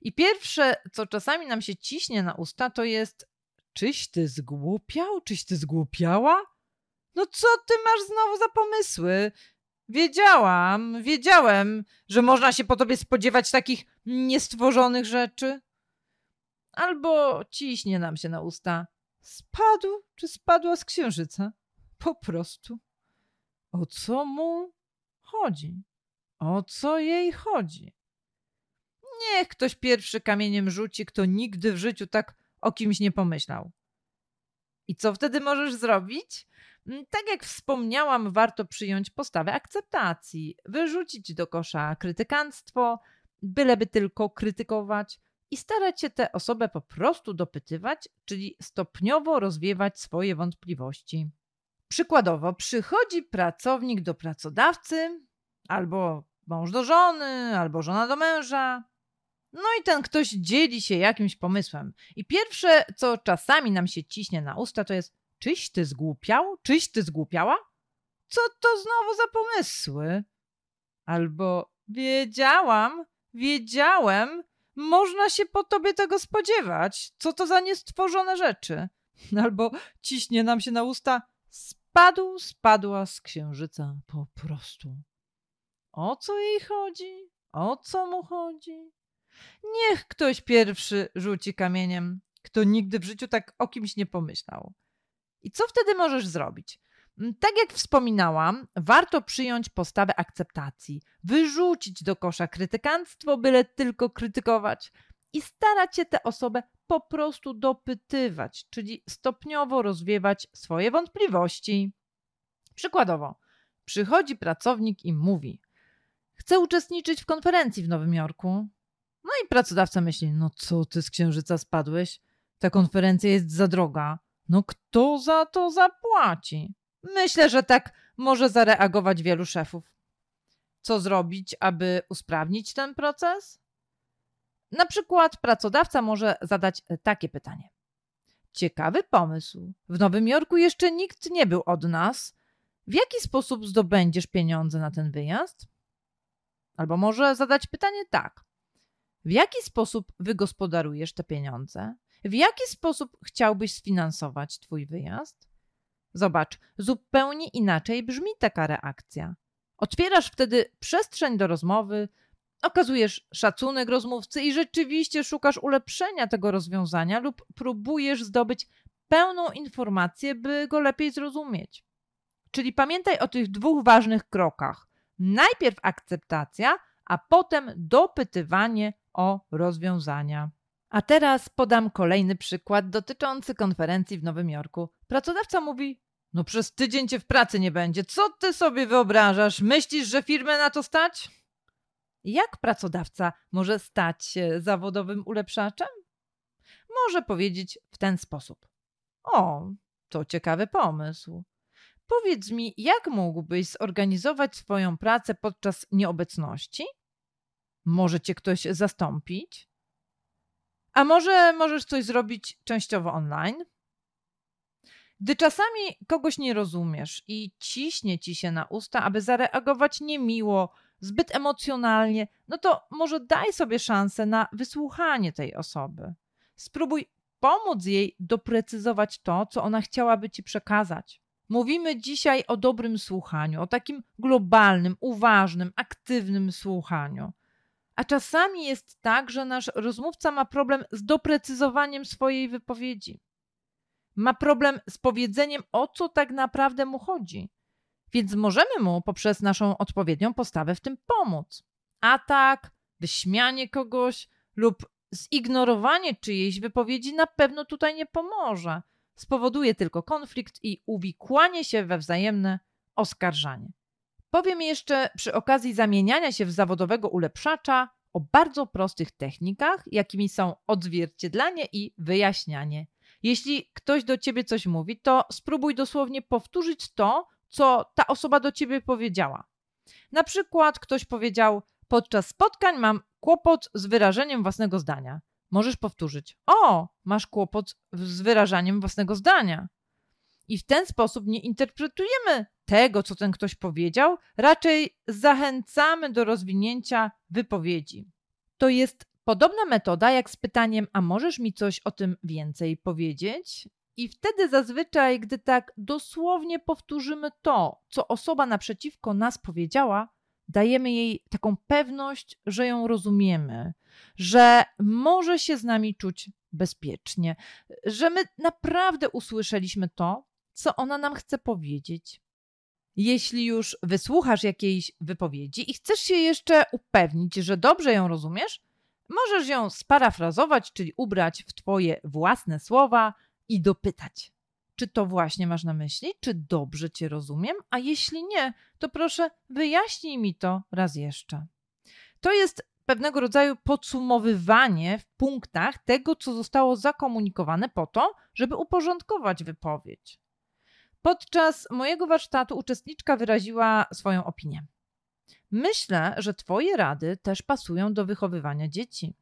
I pierwsze, co czasami nam się ciśnie na usta, to jest: Czyś ty zgłupiał? Czyś ty zgłupiała? No co ty masz znowu za pomysły? Wiedziałam, wiedziałem, że można się po tobie spodziewać takich niestworzonych rzeczy. Albo ciśnie nam się na usta. Spadł czy spadła z księżyca? Po prostu. O co mu chodzi? O co jej chodzi? Niech ktoś pierwszy kamieniem rzuci, kto nigdy w życiu tak o kimś nie pomyślał. I co wtedy możesz zrobić? Mm, tak jak wspomniałam, warto przyjąć postawę akceptacji, wyrzucić do kosza krytykanstwo, byleby tylko krytykować, i starać się tę osobę po prostu dopytywać, czyli stopniowo rozwiewać swoje wątpliwości. Przykładowo, przychodzi pracownik do pracodawcy, albo mąż do żony, albo żona do męża. No i ten ktoś dzieli się jakimś pomysłem. I pierwsze, co czasami nam się ciśnie na usta, to jest: Czyś ty zgłupiał? Czyś ty zgłupiała? Co to znowu za pomysły? Albo wiedziałam, wiedziałem, można się po tobie tego spodziewać. Co to za niestworzone rzeczy? Albo ciśnie nam się na usta: Spadł, spadła z księżyca po prostu. O co jej chodzi? O co mu chodzi? Niech ktoś pierwszy rzuci kamieniem, kto nigdy w życiu tak o kimś nie pomyślał. I co wtedy możesz zrobić? Mm, tak jak wspominałam, warto przyjąć postawę akceptacji, wyrzucić do kosza krytykanstwo, byle tylko krytykować i starać się tę osobę po prostu dopytywać, czyli stopniowo rozwiewać swoje wątpliwości. Przykładowo, przychodzi pracownik i mówi: Chcę uczestniczyć w konferencji w Nowym Jorku. No i pracodawca myśli: No co ty z księżyca spadłeś? Ta konferencja jest za droga. No kto za to zapłaci? Myślę, że tak może zareagować wielu szefów. Co zrobić, aby usprawnić ten proces? Na przykład pracodawca może zadać takie pytanie. Ciekawy pomysł. W Nowym Jorku jeszcze nikt nie był od nas. W jaki sposób zdobędziesz pieniądze na ten wyjazd? Albo może zadać pytanie tak. W jaki sposób wygospodarujesz te pieniądze? W jaki sposób chciałbyś sfinansować Twój wyjazd? Zobacz, zupełnie inaczej brzmi taka reakcja. Otwierasz wtedy przestrzeń do rozmowy, okazujesz szacunek rozmówcy i rzeczywiście szukasz ulepszenia tego rozwiązania lub próbujesz zdobyć pełną informację, by go lepiej zrozumieć. Czyli pamiętaj o tych dwóch ważnych krokach. Najpierw akceptacja, a potem dopytywanie o rozwiązania. A teraz podam kolejny przykład dotyczący konferencji w Nowym Jorku. Pracodawca mówi: No, przez tydzień cię w pracy nie będzie. Co ty sobie wyobrażasz? Myślisz, że firmę na to stać? Jak pracodawca może stać się zawodowym ulepszaczem? Może powiedzieć w ten sposób: O, to ciekawy pomysł. Powiedz mi, jak mógłbyś zorganizować swoją pracę podczas nieobecności? Może cię ktoś zastąpić? A może możesz coś zrobić częściowo online? Gdy czasami kogoś nie rozumiesz i ciśnie ci się na usta, aby zareagować niemiło, zbyt emocjonalnie, no to może daj sobie szansę na wysłuchanie tej osoby. Spróbuj pomóc jej doprecyzować to, co ona chciałaby ci przekazać. Mówimy dzisiaj o dobrym słuchaniu, o takim globalnym, uważnym, aktywnym słuchaniu. A czasami jest tak, że nasz rozmówca ma problem z doprecyzowaniem swojej wypowiedzi. Ma problem z powiedzeniem, o co tak naprawdę mu chodzi. Więc możemy mu poprzez naszą odpowiednią postawę w tym pomóc. Atak, wyśmianie kogoś lub zignorowanie czyjejś wypowiedzi na pewno tutaj nie pomoże. Spowoduje tylko konflikt i uwikłanie się we wzajemne oskarżanie. Powiem jeszcze przy okazji zamieniania się w zawodowego ulepszacza o bardzo prostych technikach, jakimi są odzwierciedlanie i wyjaśnianie. Jeśli ktoś do ciebie coś mówi, to spróbuj dosłownie powtórzyć to, co ta osoba do ciebie powiedziała. Na przykład ktoś powiedział: Podczas spotkań mam kłopot z wyrażeniem własnego zdania. Możesz powtórzyć: O, masz kłopot z wyrażaniem własnego zdania. I w ten sposób nie interpretujemy tego, co ten ktoś powiedział, raczej zachęcamy do rozwinięcia wypowiedzi. To jest podobna metoda jak z pytaniem: A możesz mi coś o tym więcej powiedzieć? I wtedy zazwyczaj, gdy tak dosłownie powtórzymy to, co osoba naprzeciwko nas powiedziała, dajemy jej taką pewność, że ją rozumiemy, że może się z nami czuć bezpiecznie, że my naprawdę usłyszeliśmy to, co ona nam chce powiedzieć. Jeśli już wysłuchasz jakiejś wypowiedzi i chcesz się jeszcze upewnić, że dobrze ją rozumiesz, możesz ją sparafrazować, czyli ubrać w Twoje własne słowa i dopytać. Czy to właśnie masz na myśli? Czy dobrze Cię rozumiem? A jeśli nie, to proszę wyjaśnij mi to raz jeszcze. To jest pewnego rodzaju podsumowywanie w punktach tego, co zostało zakomunikowane po to, żeby uporządkować wypowiedź. Podczas mojego warsztatu uczestniczka wyraziła swoją opinię. Myślę, że Twoje rady też pasują do wychowywania dzieci.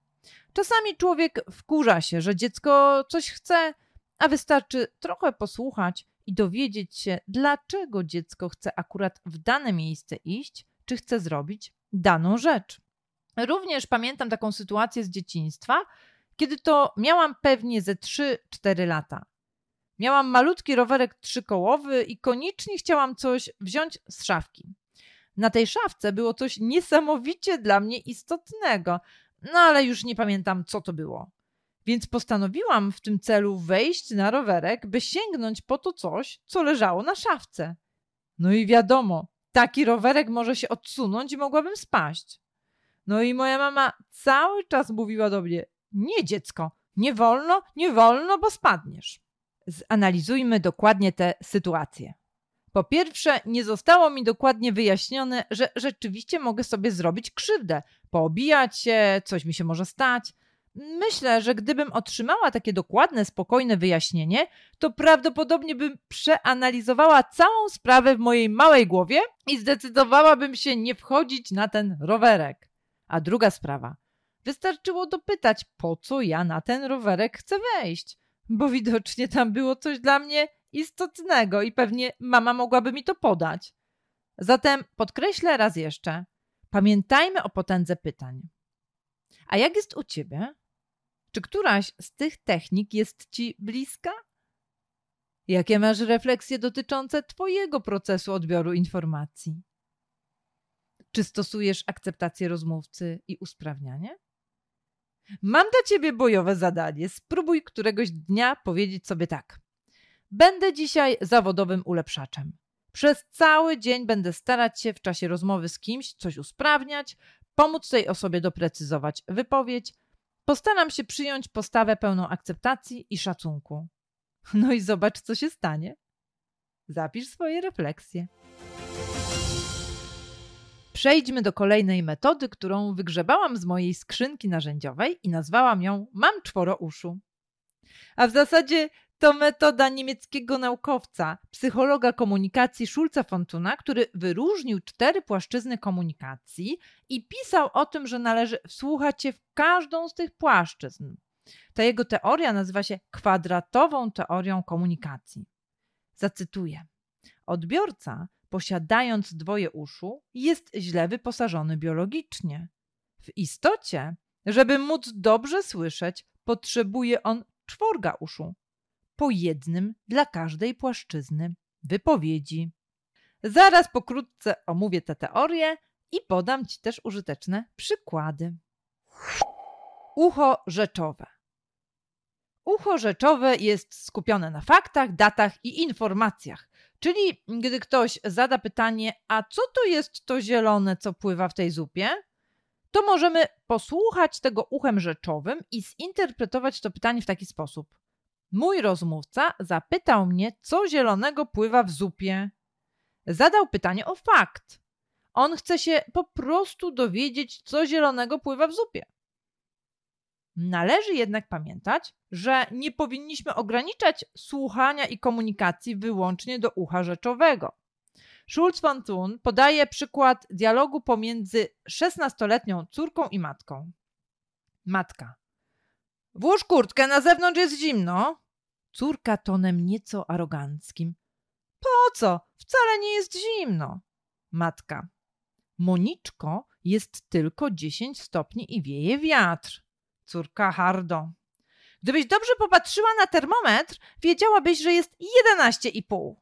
Czasami człowiek wkurza się, że dziecko coś chce, a wystarczy trochę posłuchać i dowiedzieć się, dlaczego dziecko chce akurat w dane miejsce iść, czy chce zrobić daną rzecz. Również pamiętam taką sytuację z dzieciństwa, kiedy to miałam pewnie ze 3-4 lata. Miałam malutki rowerek trzykołowy i koniecznie chciałam coś wziąć z szafki. Na tej szafce było coś niesamowicie dla mnie istotnego, no ale już nie pamiętam, co to było. Więc postanowiłam w tym celu wejść na rowerek, by sięgnąć po to coś, co leżało na szafce. No i wiadomo, taki rowerek może się odsunąć i mogłabym spaść. No i moja mama cały czas mówiła do mnie: Nie, dziecko, nie wolno, nie wolno, bo spadniesz. Zanalizujmy dokładnie tę sytuację. Po pierwsze, nie zostało mi dokładnie wyjaśnione, że rzeczywiście mogę sobie zrobić krzywdę, poobijać się, coś mi się może stać. Myślę, że gdybym otrzymała takie dokładne, spokojne wyjaśnienie, to prawdopodobnie bym przeanalizowała całą sprawę w mojej małej głowie i zdecydowałabym się nie wchodzić na ten rowerek. A druga sprawa. Wystarczyło dopytać, po co ja na ten rowerek chcę wejść, bo widocznie tam było coś dla mnie istotnego i pewnie mama mogłaby mi to podać. Zatem podkreślę raz jeszcze: pamiętajmy o potędze pytań. A jak jest u ciebie? Czy któraś z tych technik jest ci bliska? Jakie masz refleksje dotyczące Twojego procesu odbioru informacji? Czy stosujesz akceptację rozmówcy i usprawnianie? Mam dla ciebie bojowe zadanie. Spróbuj któregoś dnia powiedzieć sobie tak. Będę dzisiaj zawodowym ulepszaczem. Przez cały dzień będę starać się w czasie rozmowy z kimś coś usprawniać, pomóc tej osobie doprecyzować wypowiedź. Postaram się przyjąć postawę pełną akceptacji i szacunku. No i zobacz, co się stanie. Zapisz swoje refleksje. Przejdźmy do kolejnej metody, którą wygrzebałam z mojej skrzynki narzędziowej i nazwałam ją Mam czworo uszu. A w zasadzie to metoda niemieckiego naukowca, psychologa komunikacji Schulza Fontuna, który wyróżnił cztery płaszczyzny komunikacji i pisał o tym, że należy wsłuchać się w każdą z tych płaszczyzn. Ta jego teoria nazywa się kwadratową teorią komunikacji. Zacytuję. Odbiorca posiadając dwoje uszu, jest źle wyposażony biologicznie. W istocie, żeby móc dobrze słyszeć, potrzebuje on czworga uszu, po jednym dla każdej płaszczyzny wypowiedzi. Zaraz pokrótce omówię tę teorię i podam Ci też użyteczne przykłady. Ucho rzeczowe. Ucho rzeczowe jest skupione na faktach, datach i informacjach, Czyli gdy ktoś zada pytanie, a co to jest to zielone, co pływa w tej zupie, to możemy posłuchać tego uchem rzeczowym i zinterpretować to pytanie w taki sposób. Mój rozmówca zapytał mnie, co zielonego pływa w zupie. Zadał pytanie o fakt. On chce się po prostu dowiedzieć, co zielonego pływa w zupie. Należy jednak pamiętać, że nie powinniśmy ograniczać słuchania i komunikacji wyłącznie do ucha rzeczowego. Schulz von Thun podaje przykład dialogu pomiędzy 16-letnią córką i matką. Matka. Włóż kurtkę, na zewnątrz jest zimno. Córka tonem nieco aroganckim. Po co? Wcale nie jest zimno. Matka. Moniczko, jest tylko 10 stopni i wieje wiatr. Córka hardo. Gdybyś dobrze popatrzyła na termometr, wiedziałabyś, że jest 11,5.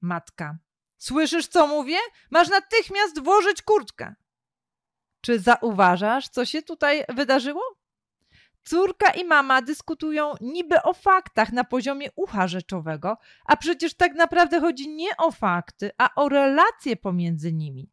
Matka. Słyszysz, co mówię? Masz natychmiast włożyć kurtkę. Czy zauważasz, co się tutaj wydarzyło? Córka i mama dyskutują niby o faktach na poziomie ucha rzeczowego, a przecież tak naprawdę chodzi nie o fakty, a o relacje pomiędzy nimi.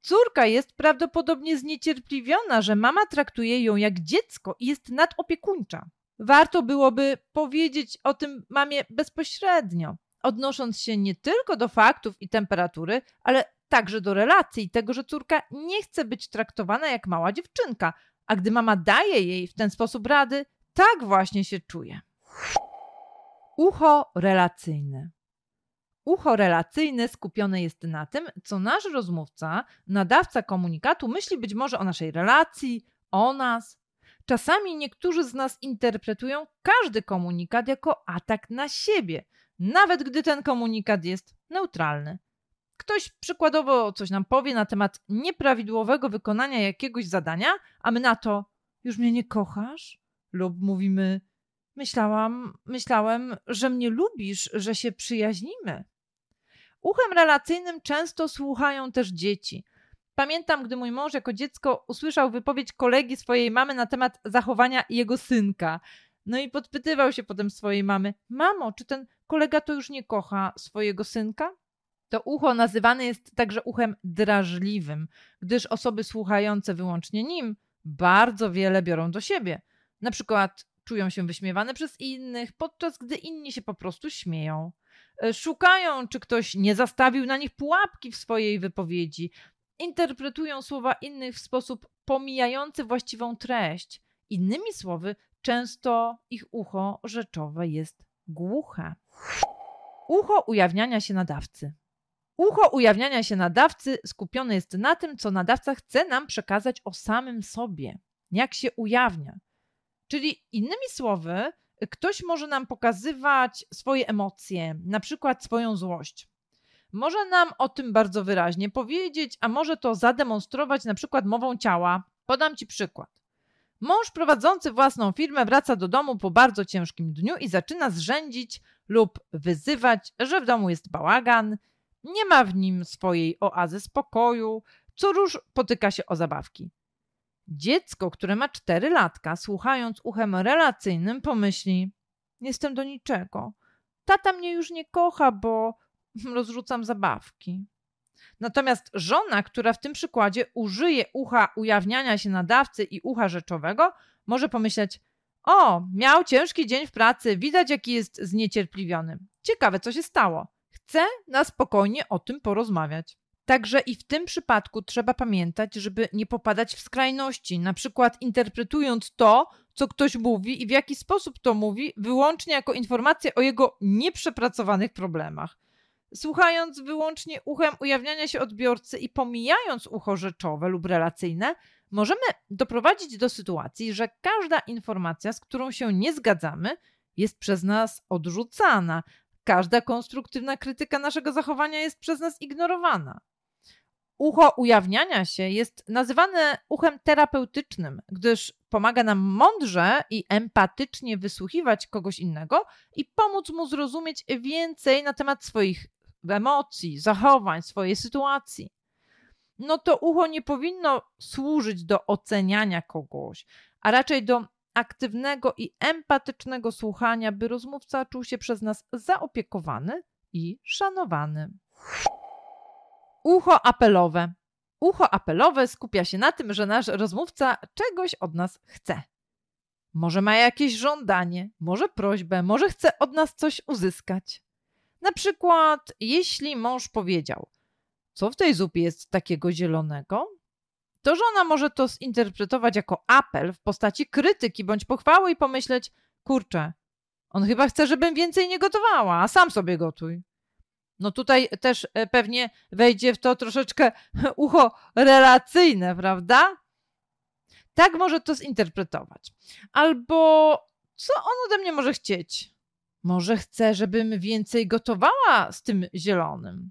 Córka jest prawdopodobnie zniecierpliwiona, że mama traktuje ją jak dziecko i jest nadopiekuńcza. Warto byłoby powiedzieć o tym mamie bezpośrednio, odnosząc się nie tylko do faktów i temperatury, ale także do relacji i tego, że córka nie chce być traktowana jak mała dziewczynka, a gdy mama daje jej w ten sposób rady, tak właśnie się czuje. Ucho relacyjne. Ucho relacyjne skupione jest na tym, co nasz rozmówca, nadawca komunikatu myśli być może o naszej relacji, o nas. Czasami niektórzy z nas interpretują każdy komunikat jako atak na siebie, nawet gdy ten komunikat jest neutralny. Ktoś przykładowo coś nam powie na temat nieprawidłowego wykonania jakiegoś zadania, a my na to już mnie nie kochasz? Lub mówimy myślałam, myślałem, że mnie lubisz, że się przyjaźnimy. Uchem relacyjnym często słuchają też dzieci. Pamiętam, gdy mój mąż jako dziecko usłyszał wypowiedź kolegi swojej mamy na temat zachowania jego synka. No i podpytywał się potem swojej mamy: Mamo, czy ten kolega to już nie kocha swojego synka? To ucho nazywane jest także uchem drażliwym, gdyż osoby słuchające wyłącznie nim bardzo wiele biorą do siebie. Na przykład czują się wyśmiewane przez innych, podczas gdy inni się po prostu śmieją. E, szukają, czy ktoś nie zastawił na nich pułapki w swojej wypowiedzi. Interpretują słowa innych w sposób pomijający właściwą treść. Innymi słowy, często ich ucho rzeczowe jest głuche. Ucho ujawniania się nadawcy. Ucho ujawniania się nadawcy skupione jest na tym, co nadawca chce nam przekazać o samym sobie, jak się ujawnia. Czyli innymi słowy, ktoś może nam pokazywać swoje emocje, na przykład swoją złość. Może nam o tym bardzo wyraźnie powiedzieć, a może to zademonstrować na przykład mową ciała. Podam Ci przykład. Mąż prowadzący własną firmę wraca do domu po bardzo ciężkim dniu i zaczyna zrzędzić lub wyzywać, że w domu jest bałagan, nie ma w nim swojej oazy spokoju, co róż potyka się o zabawki. Dziecko, które ma cztery latka, słuchając uchem relacyjnym, pomyśli: Jestem do niczego. Tata mnie już nie kocha, bo rozrzucam zabawki. Natomiast żona, która w tym przykładzie użyje ucha ujawniania się nadawcy i ucha rzeczowego, może pomyśleć: O, miał ciężki dzień w pracy, widać, jaki jest zniecierpliwiony. Ciekawe, co się stało. Chcę na spokojnie o tym porozmawiać. Także i w tym przypadku trzeba pamiętać, żeby nie popadać w skrajności, na przykład interpretując to, co ktoś mówi i w jaki sposób to mówi, wyłącznie jako informację o jego nieprzepracowanych problemach. Słuchając wyłącznie uchem ujawniania się odbiorcy i pomijając ucho rzeczowe lub relacyjne, możemy doprowadzić do sytuacji, że każda informacja, z którą się nie zgadzamy, jest przez nas odrzucana. Każda konstruktywna krytyka naszego zachowania jest przez nas ignorowana ucho ujawniania się jest nazywane uchem terapeutycznym, gdyż pomaga nam mądrze i empatycznie wysłuchiwać kogoś innego i pomóc mu zrozumieć więcej na temat swoich emocji, zachowań, swojej sytuacji. No to ucho nie powinno służyć do oceniania kogoś, a raczej do aktywnego i empatycznego słuchania, by rozmówca czuł się przez nas zaopiekowany i szanowany. Ucho apelowe. Ucho apelowe skupia się na tym, że nasz rozmówca czegoś od nas chce. Może ma jakieś żądanie, może prośbę, może chce od nas coś uzyskać. Na przykład, jeśli mąż powiedział: Co w tej zupie jest takiego zielonego? To żona może to zinterpretować jako apel w postaci krytyki bądź pochwały i pomyśleć: Kurczę, on chyba chce, żebym więcej nie gotowała, a sam sobie gotuj. No tutaj też e, pewnie wejdzie w to troszeczkę ucho relacyjne, prawda? Tak może to zinterpretować. Albo co on ode mnie może chcieć? Może chce, żebym więcej gotowała z tym zielonym.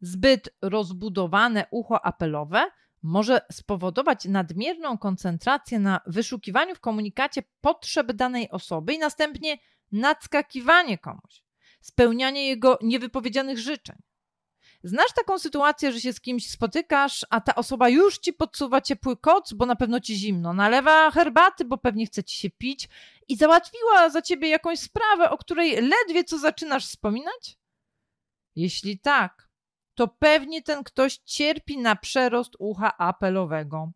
Zbyt rozbudowane ucho apelowe może spowodować nadmierną koncentrację na wyszukiwaniu w komunikacie potrzeb danej osoby i następnie nadskakiwanie komuś spełnianie jego niewypowiedzianych życzeń. Znasz taką sytuację, że się z kimś spotykasz, a ta osoba już ci podsuwa ciepły koc, bo na pewno ci zimno, nalewa herbaty, bo pewnie chce ci się pić i załatwiła za ciebie jakąś sprawę, o której ledwie co zaczynasz wspominać? Jeśli tak, to pewnie ten ktoś cierpi na przerost ucha apelowego.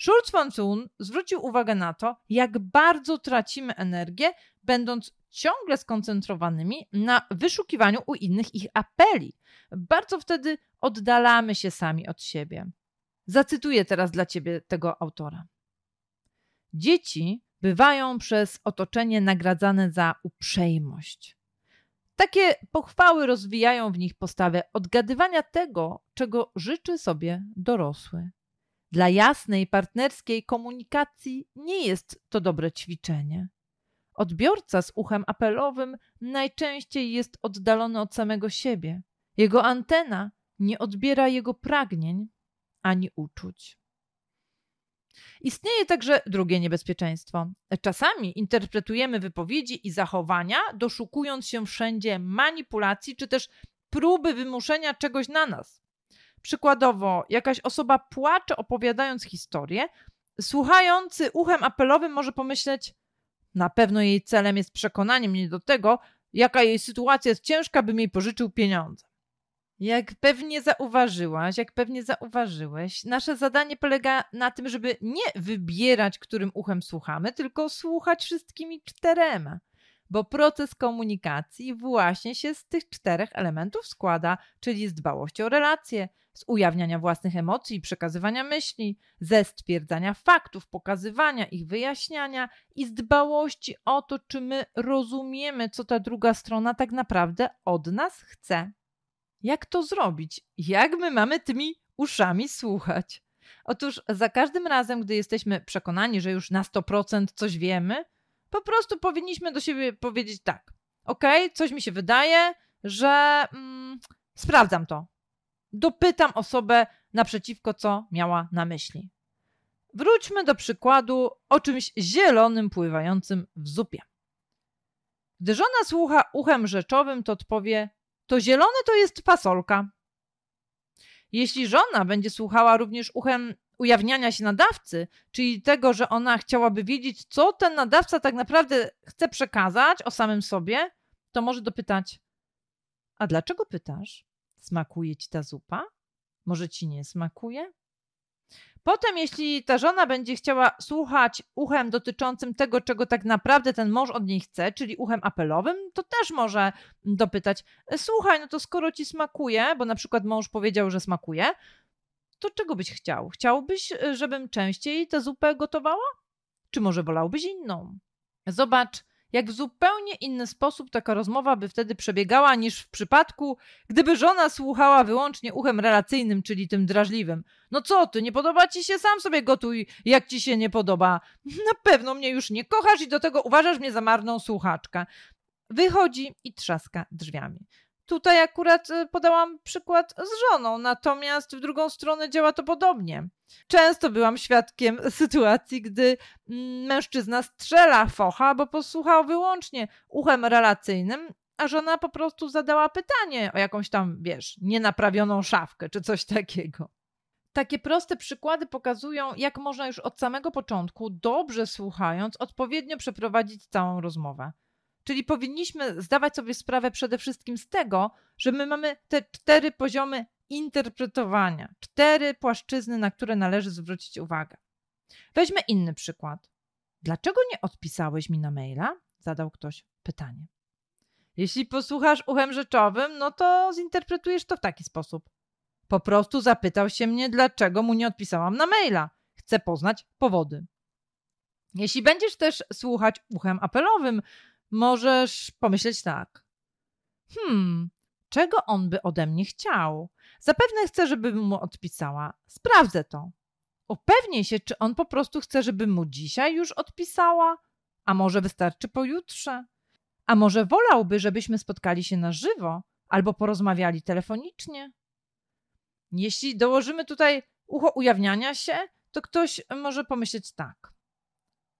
Schulz von Thun zwrócił uwagę na to, jak bardzo tracimy energię, będąc ciągle skoncentrowanymi na wyszukiwaniu u innych ich apeli. Bardzo wtedy oddalamy się sami od siebie. Zacytuję teraz dla ciebie tego autora. Dzieci bywają przez otoczenie nagradzane za uprzejmość. Takie pochwały rozwijają w nich postawę odgadywania tego, czego życzy sobie dorosły. Dla jasnej, partnerskiej komunikacji nie jest to dobre ćwiczenie. Odbiorca z uchem apelowym najczęściej jest oddalony od samego siebie. Jego antena nie odbiera jego pragnień ani uczuć. Istnieje także drugie niebezpieczeństwo. Czasami interpretujemy wypowiedzi i zachowania, doszukując się wszędzie manipulacji czy też próby wymuszenia czegoś na nas. Przykładowo, jakaś osoba płacze opowiadając historię, słuchający uchem apelowym może pomyśleć: Na pewno jej celem jest przekonanie mnie do tego, jaka jej sytuacja jest ciężka, bym jej pożyczył pieniądze. Jak pewnie zauważyłaś, jak pewnie zauważyłeś, nasze zadanie polega na tym, żeby nie wybierać, którym uchem słuchamy, tylko słuchać wszystkimi czterema. Bo proces komunikacji właśnie się z tych czterech elementów składa, czyli z dbałości o relacje, z ujawniania własnych emocji przekazywania myśli, ze stwierdzania faktów, pokazywania ich, wyjaśniania i z dbałości o to, czy my rozumiemy, co ta druga strona tak naprawdę od nas chce. Jak to zrobić? Jak my mamy tymi uszami słuchać? Otóż za każdym razem, gdy jesteśmy przekonani, że już na 100% coś wiemy, po prostu powinniśmy do siebie powiedzieć tak. Ok, coś mi się wydaje, że mm, sprawdzam to. Dopytam osobę naprzeciwko, co miała na myśli. Wróćmy do przykładu o czymś zielonym pływającym w zupie. Gdy żona słucha uchem rzeczowym, to odpowie: to zielone to jest fasolka. Jeśli żona będzie słuchała również uchem ujawniania się nadawcy, czyli tego, że ona chciałaby wiedzieć, co ten nadawca tak naprawdę chce przekazać o samym sobie, to może dopytać: A dlaczego pytasz? Smakuje ci ta zupa? Może ci nie smakuje? Potem, jeśli ta żona będzie chciała słuchać uchem dotyczącym tego, czego tak naprawdę ten mąż od niej chce, czyli uchem apelowym, to też może dopytać: Słuchaj, no to skoro ci smakuje, bo na przykład mąż powiedział, że smakuje, to czego byś chciał? Chciałbyś, żebym częściej tę zupę gotowała? Czy może wolałbyś inną? Zobacz, jak w zupełnie inny sposób taka rozmowa by wtedy przebiegała niż w przypadku, gdyby żona słuchała wyłącznie uchem relacyjnym, czyli tym drażliwym. No co ty, nie podoba ci się, sam sobie gotuj, jak ci się nie podoba. Na pewno mnie już nie kochasz i do tego uważasz mnie za marną słuchaczkę. Wychodzi i trzaska drzwiami. Tutaj akurat y, podałam przykład z żoną, natomiast w drugą stronę działa to podobnie. Często byłam świadkiem sytuacji, gdy mm, mężczyzna strzela focha, bo posłuchał wyłącznie uchem relacyjnym, a żona po prostu zadała pytanie o jakąś tam, wiesz, nienaprawioną szafkę czy coś takiego. Takie proste przykłady pokazują, jak można już od samego początku, dobrze słuchając, odpowiednio przeprowadzić całą rozmowę. Czyli powinniśmy zdawać sobie sprawę przede wszystkim z tego, że my mamy te cztery poziomy interpretowania, cztery płaszczyzny, na które należy zwrócić uwagę. Weźmy inny przykład. Dlaczego nie odpisałeś mi na maila? Zadał ktoś pytanie. Jeśli posłuchasz uchem rzeczowym, no to zinterpretujesz to w taki sposób. Po prostu zapytał się mnie, dlaczego mu nie odpisałam na maila. Chcę poznać powody. Jeśli będziesz też słuchać uchem apelowym, możesz pomyśleć tak. Hmm, czego on by ode mnie chciał? Zapewne chce, żebym mu odpisała. Sprawdzę to. Upewnij się, czy on po prostu chce, żebym mu dzisiaj już odpisała, a może wystarczy pojutrze. A może wolałby, żebyśmy spotkali się na żywo albo porozmawiali telefonicznie? Jeśli dołożymy tutaj ucho ujawniania się, to ktoś może pomyśleć tak.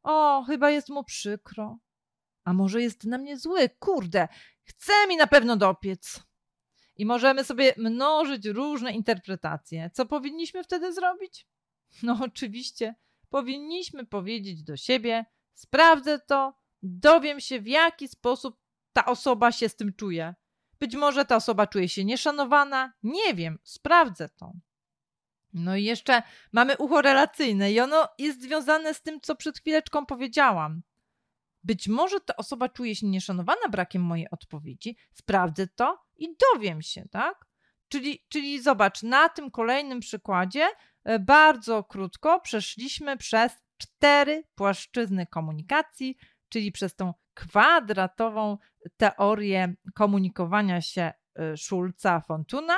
O, chyba jest mu przykro. A może jest na mnie zły? Kurde, chce mi na pewno dopiec. I możemy sobie mnożyć różne interpretacje. Co powinniśmy wtedy zrobić? No, oczywiście, powinniśmy powiedzieć do siebie: sprawdzę to, dowiem się, w jaki sposób ta osoba się z tym czuje. Być może ta osoba czuje się nieszanowana, nie wiem, sprawdzę to. No i jeszcze mamy ucho relacyjne i ono jest związane z tym, co przed chwileczką powiedziałam. Być może ta osoba czuje się nieszanowana brakiem mojej odpowiedzi, sprawdzę to i dowiem się, tak? Czyli, czyli zobacz, na tym kolejnym przykładzie e, bardzo krótko przeszliśmy przez cztery płaszczyzny komunikacji, czyli przez tą kwadratową teorię komunikowania się e, Schulza Fontuna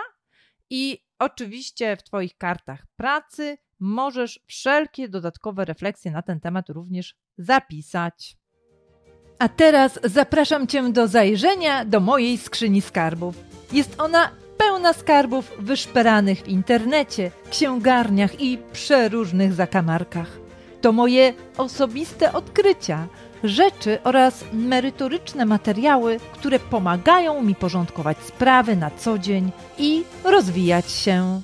i oczywiście w Twoich kartach pracy możesz wszelkie dodatkowe refleksje na ten temat również zapisać. A teraz zapraszam Cię do zajrzenia do mojej skrzyni skarbów. Jest ona pełna skarbów wyszperanych w internecie, księgarniach i przeróżnych zakamarkach. To moje osobiste odkrycia, rzeczy oraz merytoryczne materiały, które pomagają mi porządkować sprawy na co dzień i rozwijać się.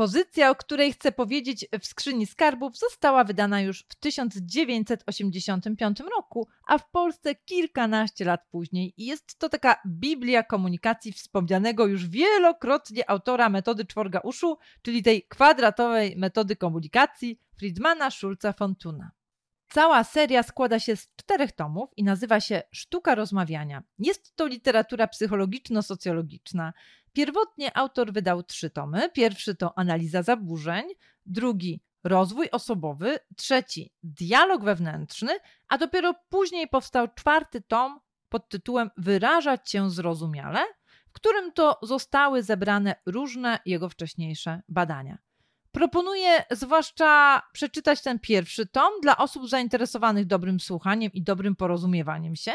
Pozycja, o której chcę powiedzieć w skrzyni skarbów, została wydana już w 1985 roku, a w Polsce kilkanaście lat później. I jest to taka Biblia komunikacji wspomnianego już wielokrotnie autora metody czworga uszu, czyli tej kwadratowej metody komunikacji Friedmana Schulza Fontuna. Cała seria składa się z czterech tomów i nazywa się Sztuka rozmawiania. Jest to literatura psychologiczno-socjologiczna. Pierwotnie autor wydał trzy tomy. Pierwszy to Analiza zaburzeń, drugi Rozwój osobowy, trzeci Dialog wewnętrzny, a dopiero później powstał czwarty tom pod tytułem Wyrażać się zrozumiale, w którym to zostały zebrane różne jego wcześniejsze badania. Proponuję zwłaszcza przeczytać ten pierwszy tom dla osób zainteresowanych dobrym słuchaniem i dobrym porozumiewaniem się.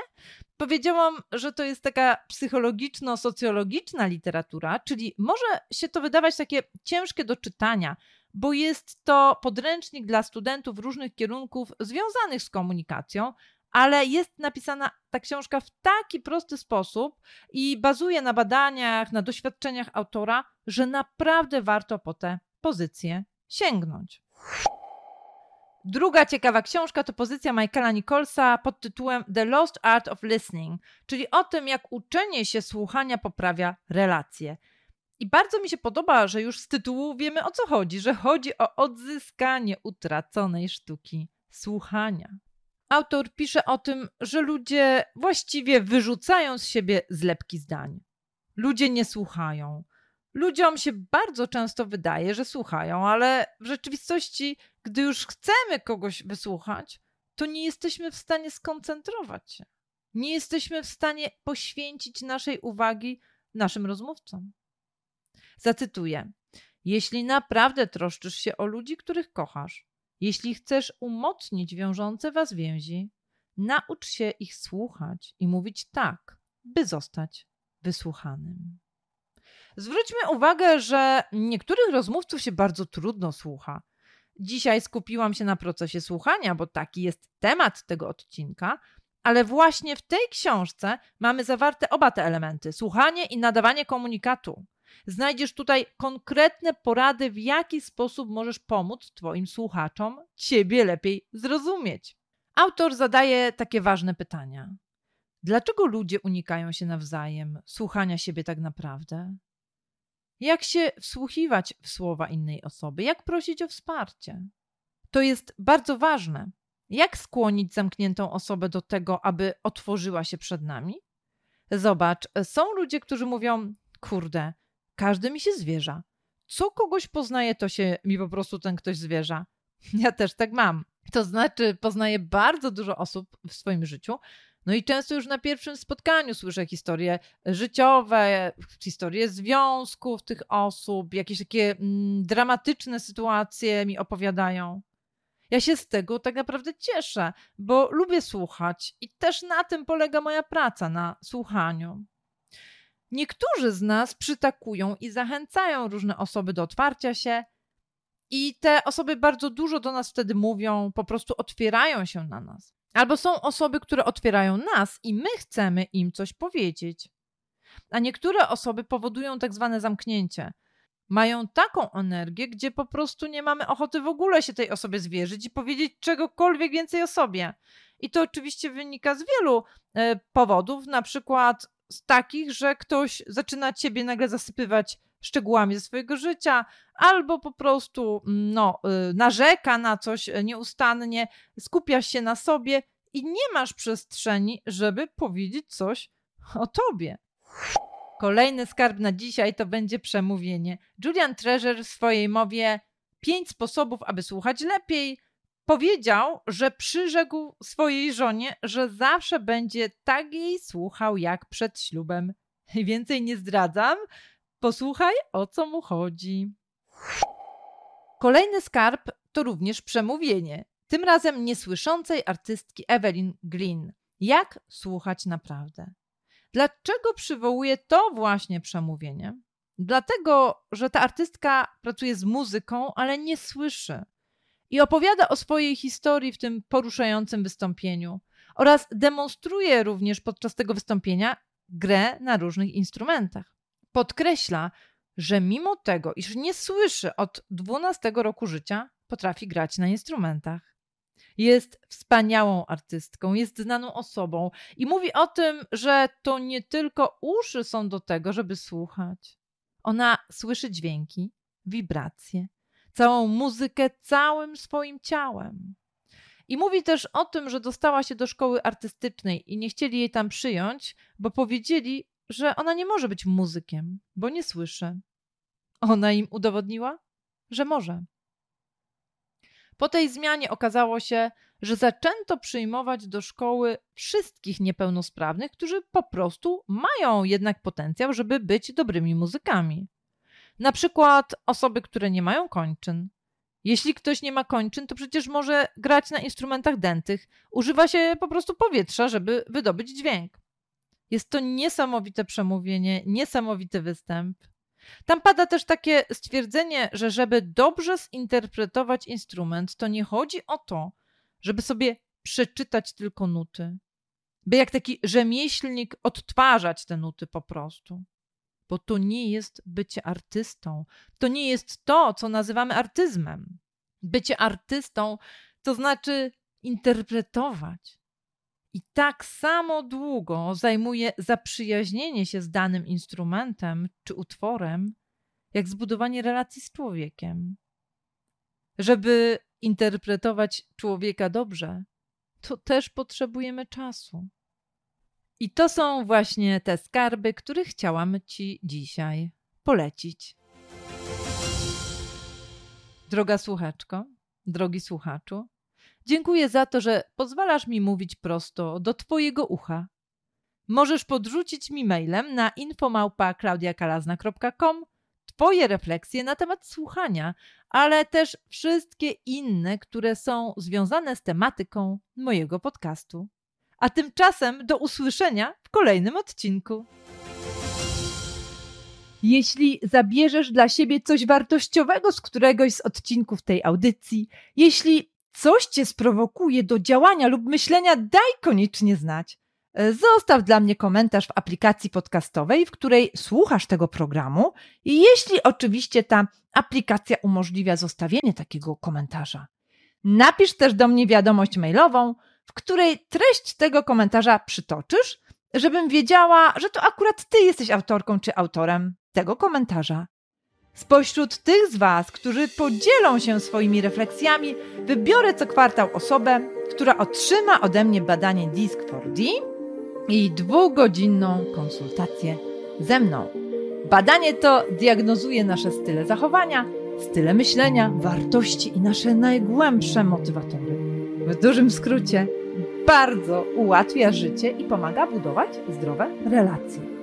Powiedziałam, że to jest taka psychologiczno-socjologiczna literatura, czyli może się to wydawać takie ciężkie do czytania, bo jest to podręcznik dla studentów różnych kierunków związanych z komunikacją, ale jest napisana ta książka w taki prosty sposób i bazuje na badaniach, na doświadczeniach autora, że naprawdę warto po te pozycję sięgnąć. Druga ciekawa książka to pozycja Michaela Nicholsa pod tytułem The Lost Art of Listening, czyli o tym, jak uczenie się słuchania poprawia relacje. I bardzo mi się podoba, że już z tytułu wiemy o co chodzi, że chodzi o odzyskanie utraconej sztuki słuchania. Autor pisze o tym, że ludzie właściwie wyrzucają z siebie zlepki zdań. Ludzie nie słuchają. Ludziom się bardzo często wydaje, że słuchają, ale w rzeczywistości, gdy już chcemy kogoś wysłuchać, to nie jesteśmy w stanie skoncentrować się. Nie jesteśmy w stanie poświęcić naszej uwagi naszym rozmówcom. Zacytuję: Jeśli naprawdę troszczysz się o ludzi, których kochasz, jeśli chcesz umocnić wiążące was więzi, naucz się ich słuchać i mówić tak, by zostać wysłuchanym. Zwróćmy uwagę, że niektórych rozmówców się bardzo trudno słucha. Dzisiaj skupiłam się na procesie słuchania, bo taki jest temat tego odcinka, ale właśnie w tej książce mamy zawarte oba te elementy słuchanie i nadawanie komunikatu. Znajdziesz tutaj konkretne porady, w jaki sposób możesz pomóc Twoim słuchaczom Ciebie lepiej zrozumieć. Autor zadaje takie ważne pytania. Dlaczego ludzie unikają się nawzajem, słuchania siebie tak naprawdę? Jak się wsłuchiwać w słowa innej osoby, jak prosić o wsparcie. To jest bardzo ważne. Jak skłonić zamkniętą osobę do tego, aby otworzyła się przed nami? Zobacz, są ludzie, którzy mówią: Kurde, każdy mi się zwierza. Co kogoś poznaje, to się mi po prostu ten ktoś zwierza. Ja też tak mam. To znaczy, poznaję bardzo dużo osób w swoim życiu, no i często już na pierwszym spotkaniu słyszę historie życiowe, historie związków tych osób, jakieś takie mm, dramatyczne sytuacje mi opowiadają. Ja się z tego tak naprawdę cieszę, bo lubię słuchać i też na tym polega moja praca na słuchaniu. Niektórzy z nas przytakują i zachęcają różne osoby do otwarcia się, i te osoby bardzo dużo do nas wtedy mówią, po prostu otwierają się na nas. Albo są osoby, które otwierają nas i my chcemy im coś powiedzieć. A niektóre osoby powodują tak zwane zamknięcie. Mają taką energię, gdzie po prostu nie mamy ochoty w ogóle się tej osobie zwierzyć i powiedzieć czegokolwiek więcej o sobie. I to oczywiście wynika z wielu e, powodów, na przykład z takich, że ktoś zaczyna ciebie nagle zasypywać szczegółami ze swojego życia, albo po prostu no, y, narzeka na coś nieustannie, skupia się na sobie i nie masz przestrzeni, żeby powiedzieć coś o tobie. Kolejny skarb na dzisiaj to będzie przemówienie. Julian Treasure w swojej mowie Pięć sposobów, aby słuchać lepiej powiedział, że przyrzekł swojej żonie, że zawsze będzie tak jej słuchał jak przed ślubem. Więcej nie zdradzam. Posłuchaj, o co mu chodzi. Kolejny skarb to również przemówienie. Tym razem niesłyszącej artystki Evelyn Glynn. Jak słuchać naprawdę? Dlaczego przywołuję to właśnie przemówienie? Dlatego, że ta artystka pracuje z muzyką, ale nie słyszy. I opowiada o swojej historii w tym poruszającym wystąpieniu oraz demonstruje również podczas tego wystąpienia grę na różnych instrumentach. Podkreśla, że mimo tego, iż nie słyszy od 12 roku życia, potrafi grać na instrumentach. Jest wspaniałą artystką, jest znaną osobą i mówi o tym, że to nie tylko uszy są do tego, żeby słuchać. Ona słyszy dźwięki, wibracje, całą muzykę całym swoim ciałem. I mówi też o tym, że dostała się do szkoły artystycznej i nie chcieli jej tam przyjąć, bo powiedzieli, że ona nie może być muzykiem, bo nie słyszy. Ona im udowodniła, że może. Po tej zmianie okazało się, że zaczęto przyjmować do szkoły wszystkich niepełnosprawnych, którzy po prostu mają jednak potencjał, żeby być dobrymi muzykami. Na przykład osoby, które nie mają kończyn. Jeśli ktoś nie ma kończyn, to przecież może grać na instrumentach dętych. Używa się po prostu powietrza, żeby wydobyć dźwięk. Jest to niesamowite przemówienie, niesamowity występ. Tam pada też takie stwierdzenie, że żeby dobrze zinterpretować instrument, to nie chodzi o to, żeby sobie przeczytać tylko nuty, by jak taki rzemieślnik odtwarzać te nuty po prostu. Bo to nie jest bycie artystą. To nie jest to, co nazywamy artyzmem. Bycie artystą to znaczy interpretować. I tak samo długo zajmuje zaprzyjaźnienie się z danym instrumentem czy utworem, jak zbudowanie relacji z człowiekiem. Żeby interpretować człowieka dobrze, to też potrzebujemy czasu. I to są właśnie te skarby, które chciałam Ci dzisiaj polecić. Droga słuchaczko, drogi słuchaczu, dziękuję za to, że pozwalasz mi mówić prosto do Twojego ucha. Możesz podrzucić mi mailem na infomałpa.klaudiakalazna.com Twoje refleksje na temat słuchania, ale też wszystkie inne, które są związane z tematyką mojego podcastu. A tymczasem do usłyszenia w kolejnym odcinku. Jeśli zabierzesz dla siebie coś wartościowego z któregoś z odcinków tej audycji, jeśli coś cię sprowokuje do działania lub myślenia, daj koniecznie znać. Zostaw dla mnie komentarz w aplikacji podcastowej, w której słuchasz tego programu, i jeśli oczywiście ta aplikacja umożliwia zostawienie takiego komentarza. Napisz też do mnie wiadomość mailową, w której treść tego komentarza przytoczysz, żebym wiedziała, że to akurat ty jesteś autorką czy autorem tego komentarza. Spośród tych z Was, którzy podzielą się swoimi refleksjami, wybiorę co kwartał osobę, która otrzyma ode mnie badanie DISC-4D i dwugodzinną konsultację ze mną. Badanie to diagnozuje nasze style zachowania, style myślenia, wartości i nasze najgłębsze motywatory. W dużym skrócie, bardzo ułatwia życie i pomaga budować zdrowe relacje.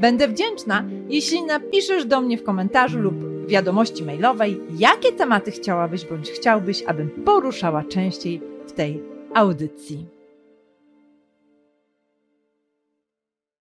Będę wdzięczna, jeśli napiszesz do mnie w komentarzu lub wiadomości mailowej, jakie tematy chciałabyś bądź chciałbyś, abym poruszała częściej w tej audycji.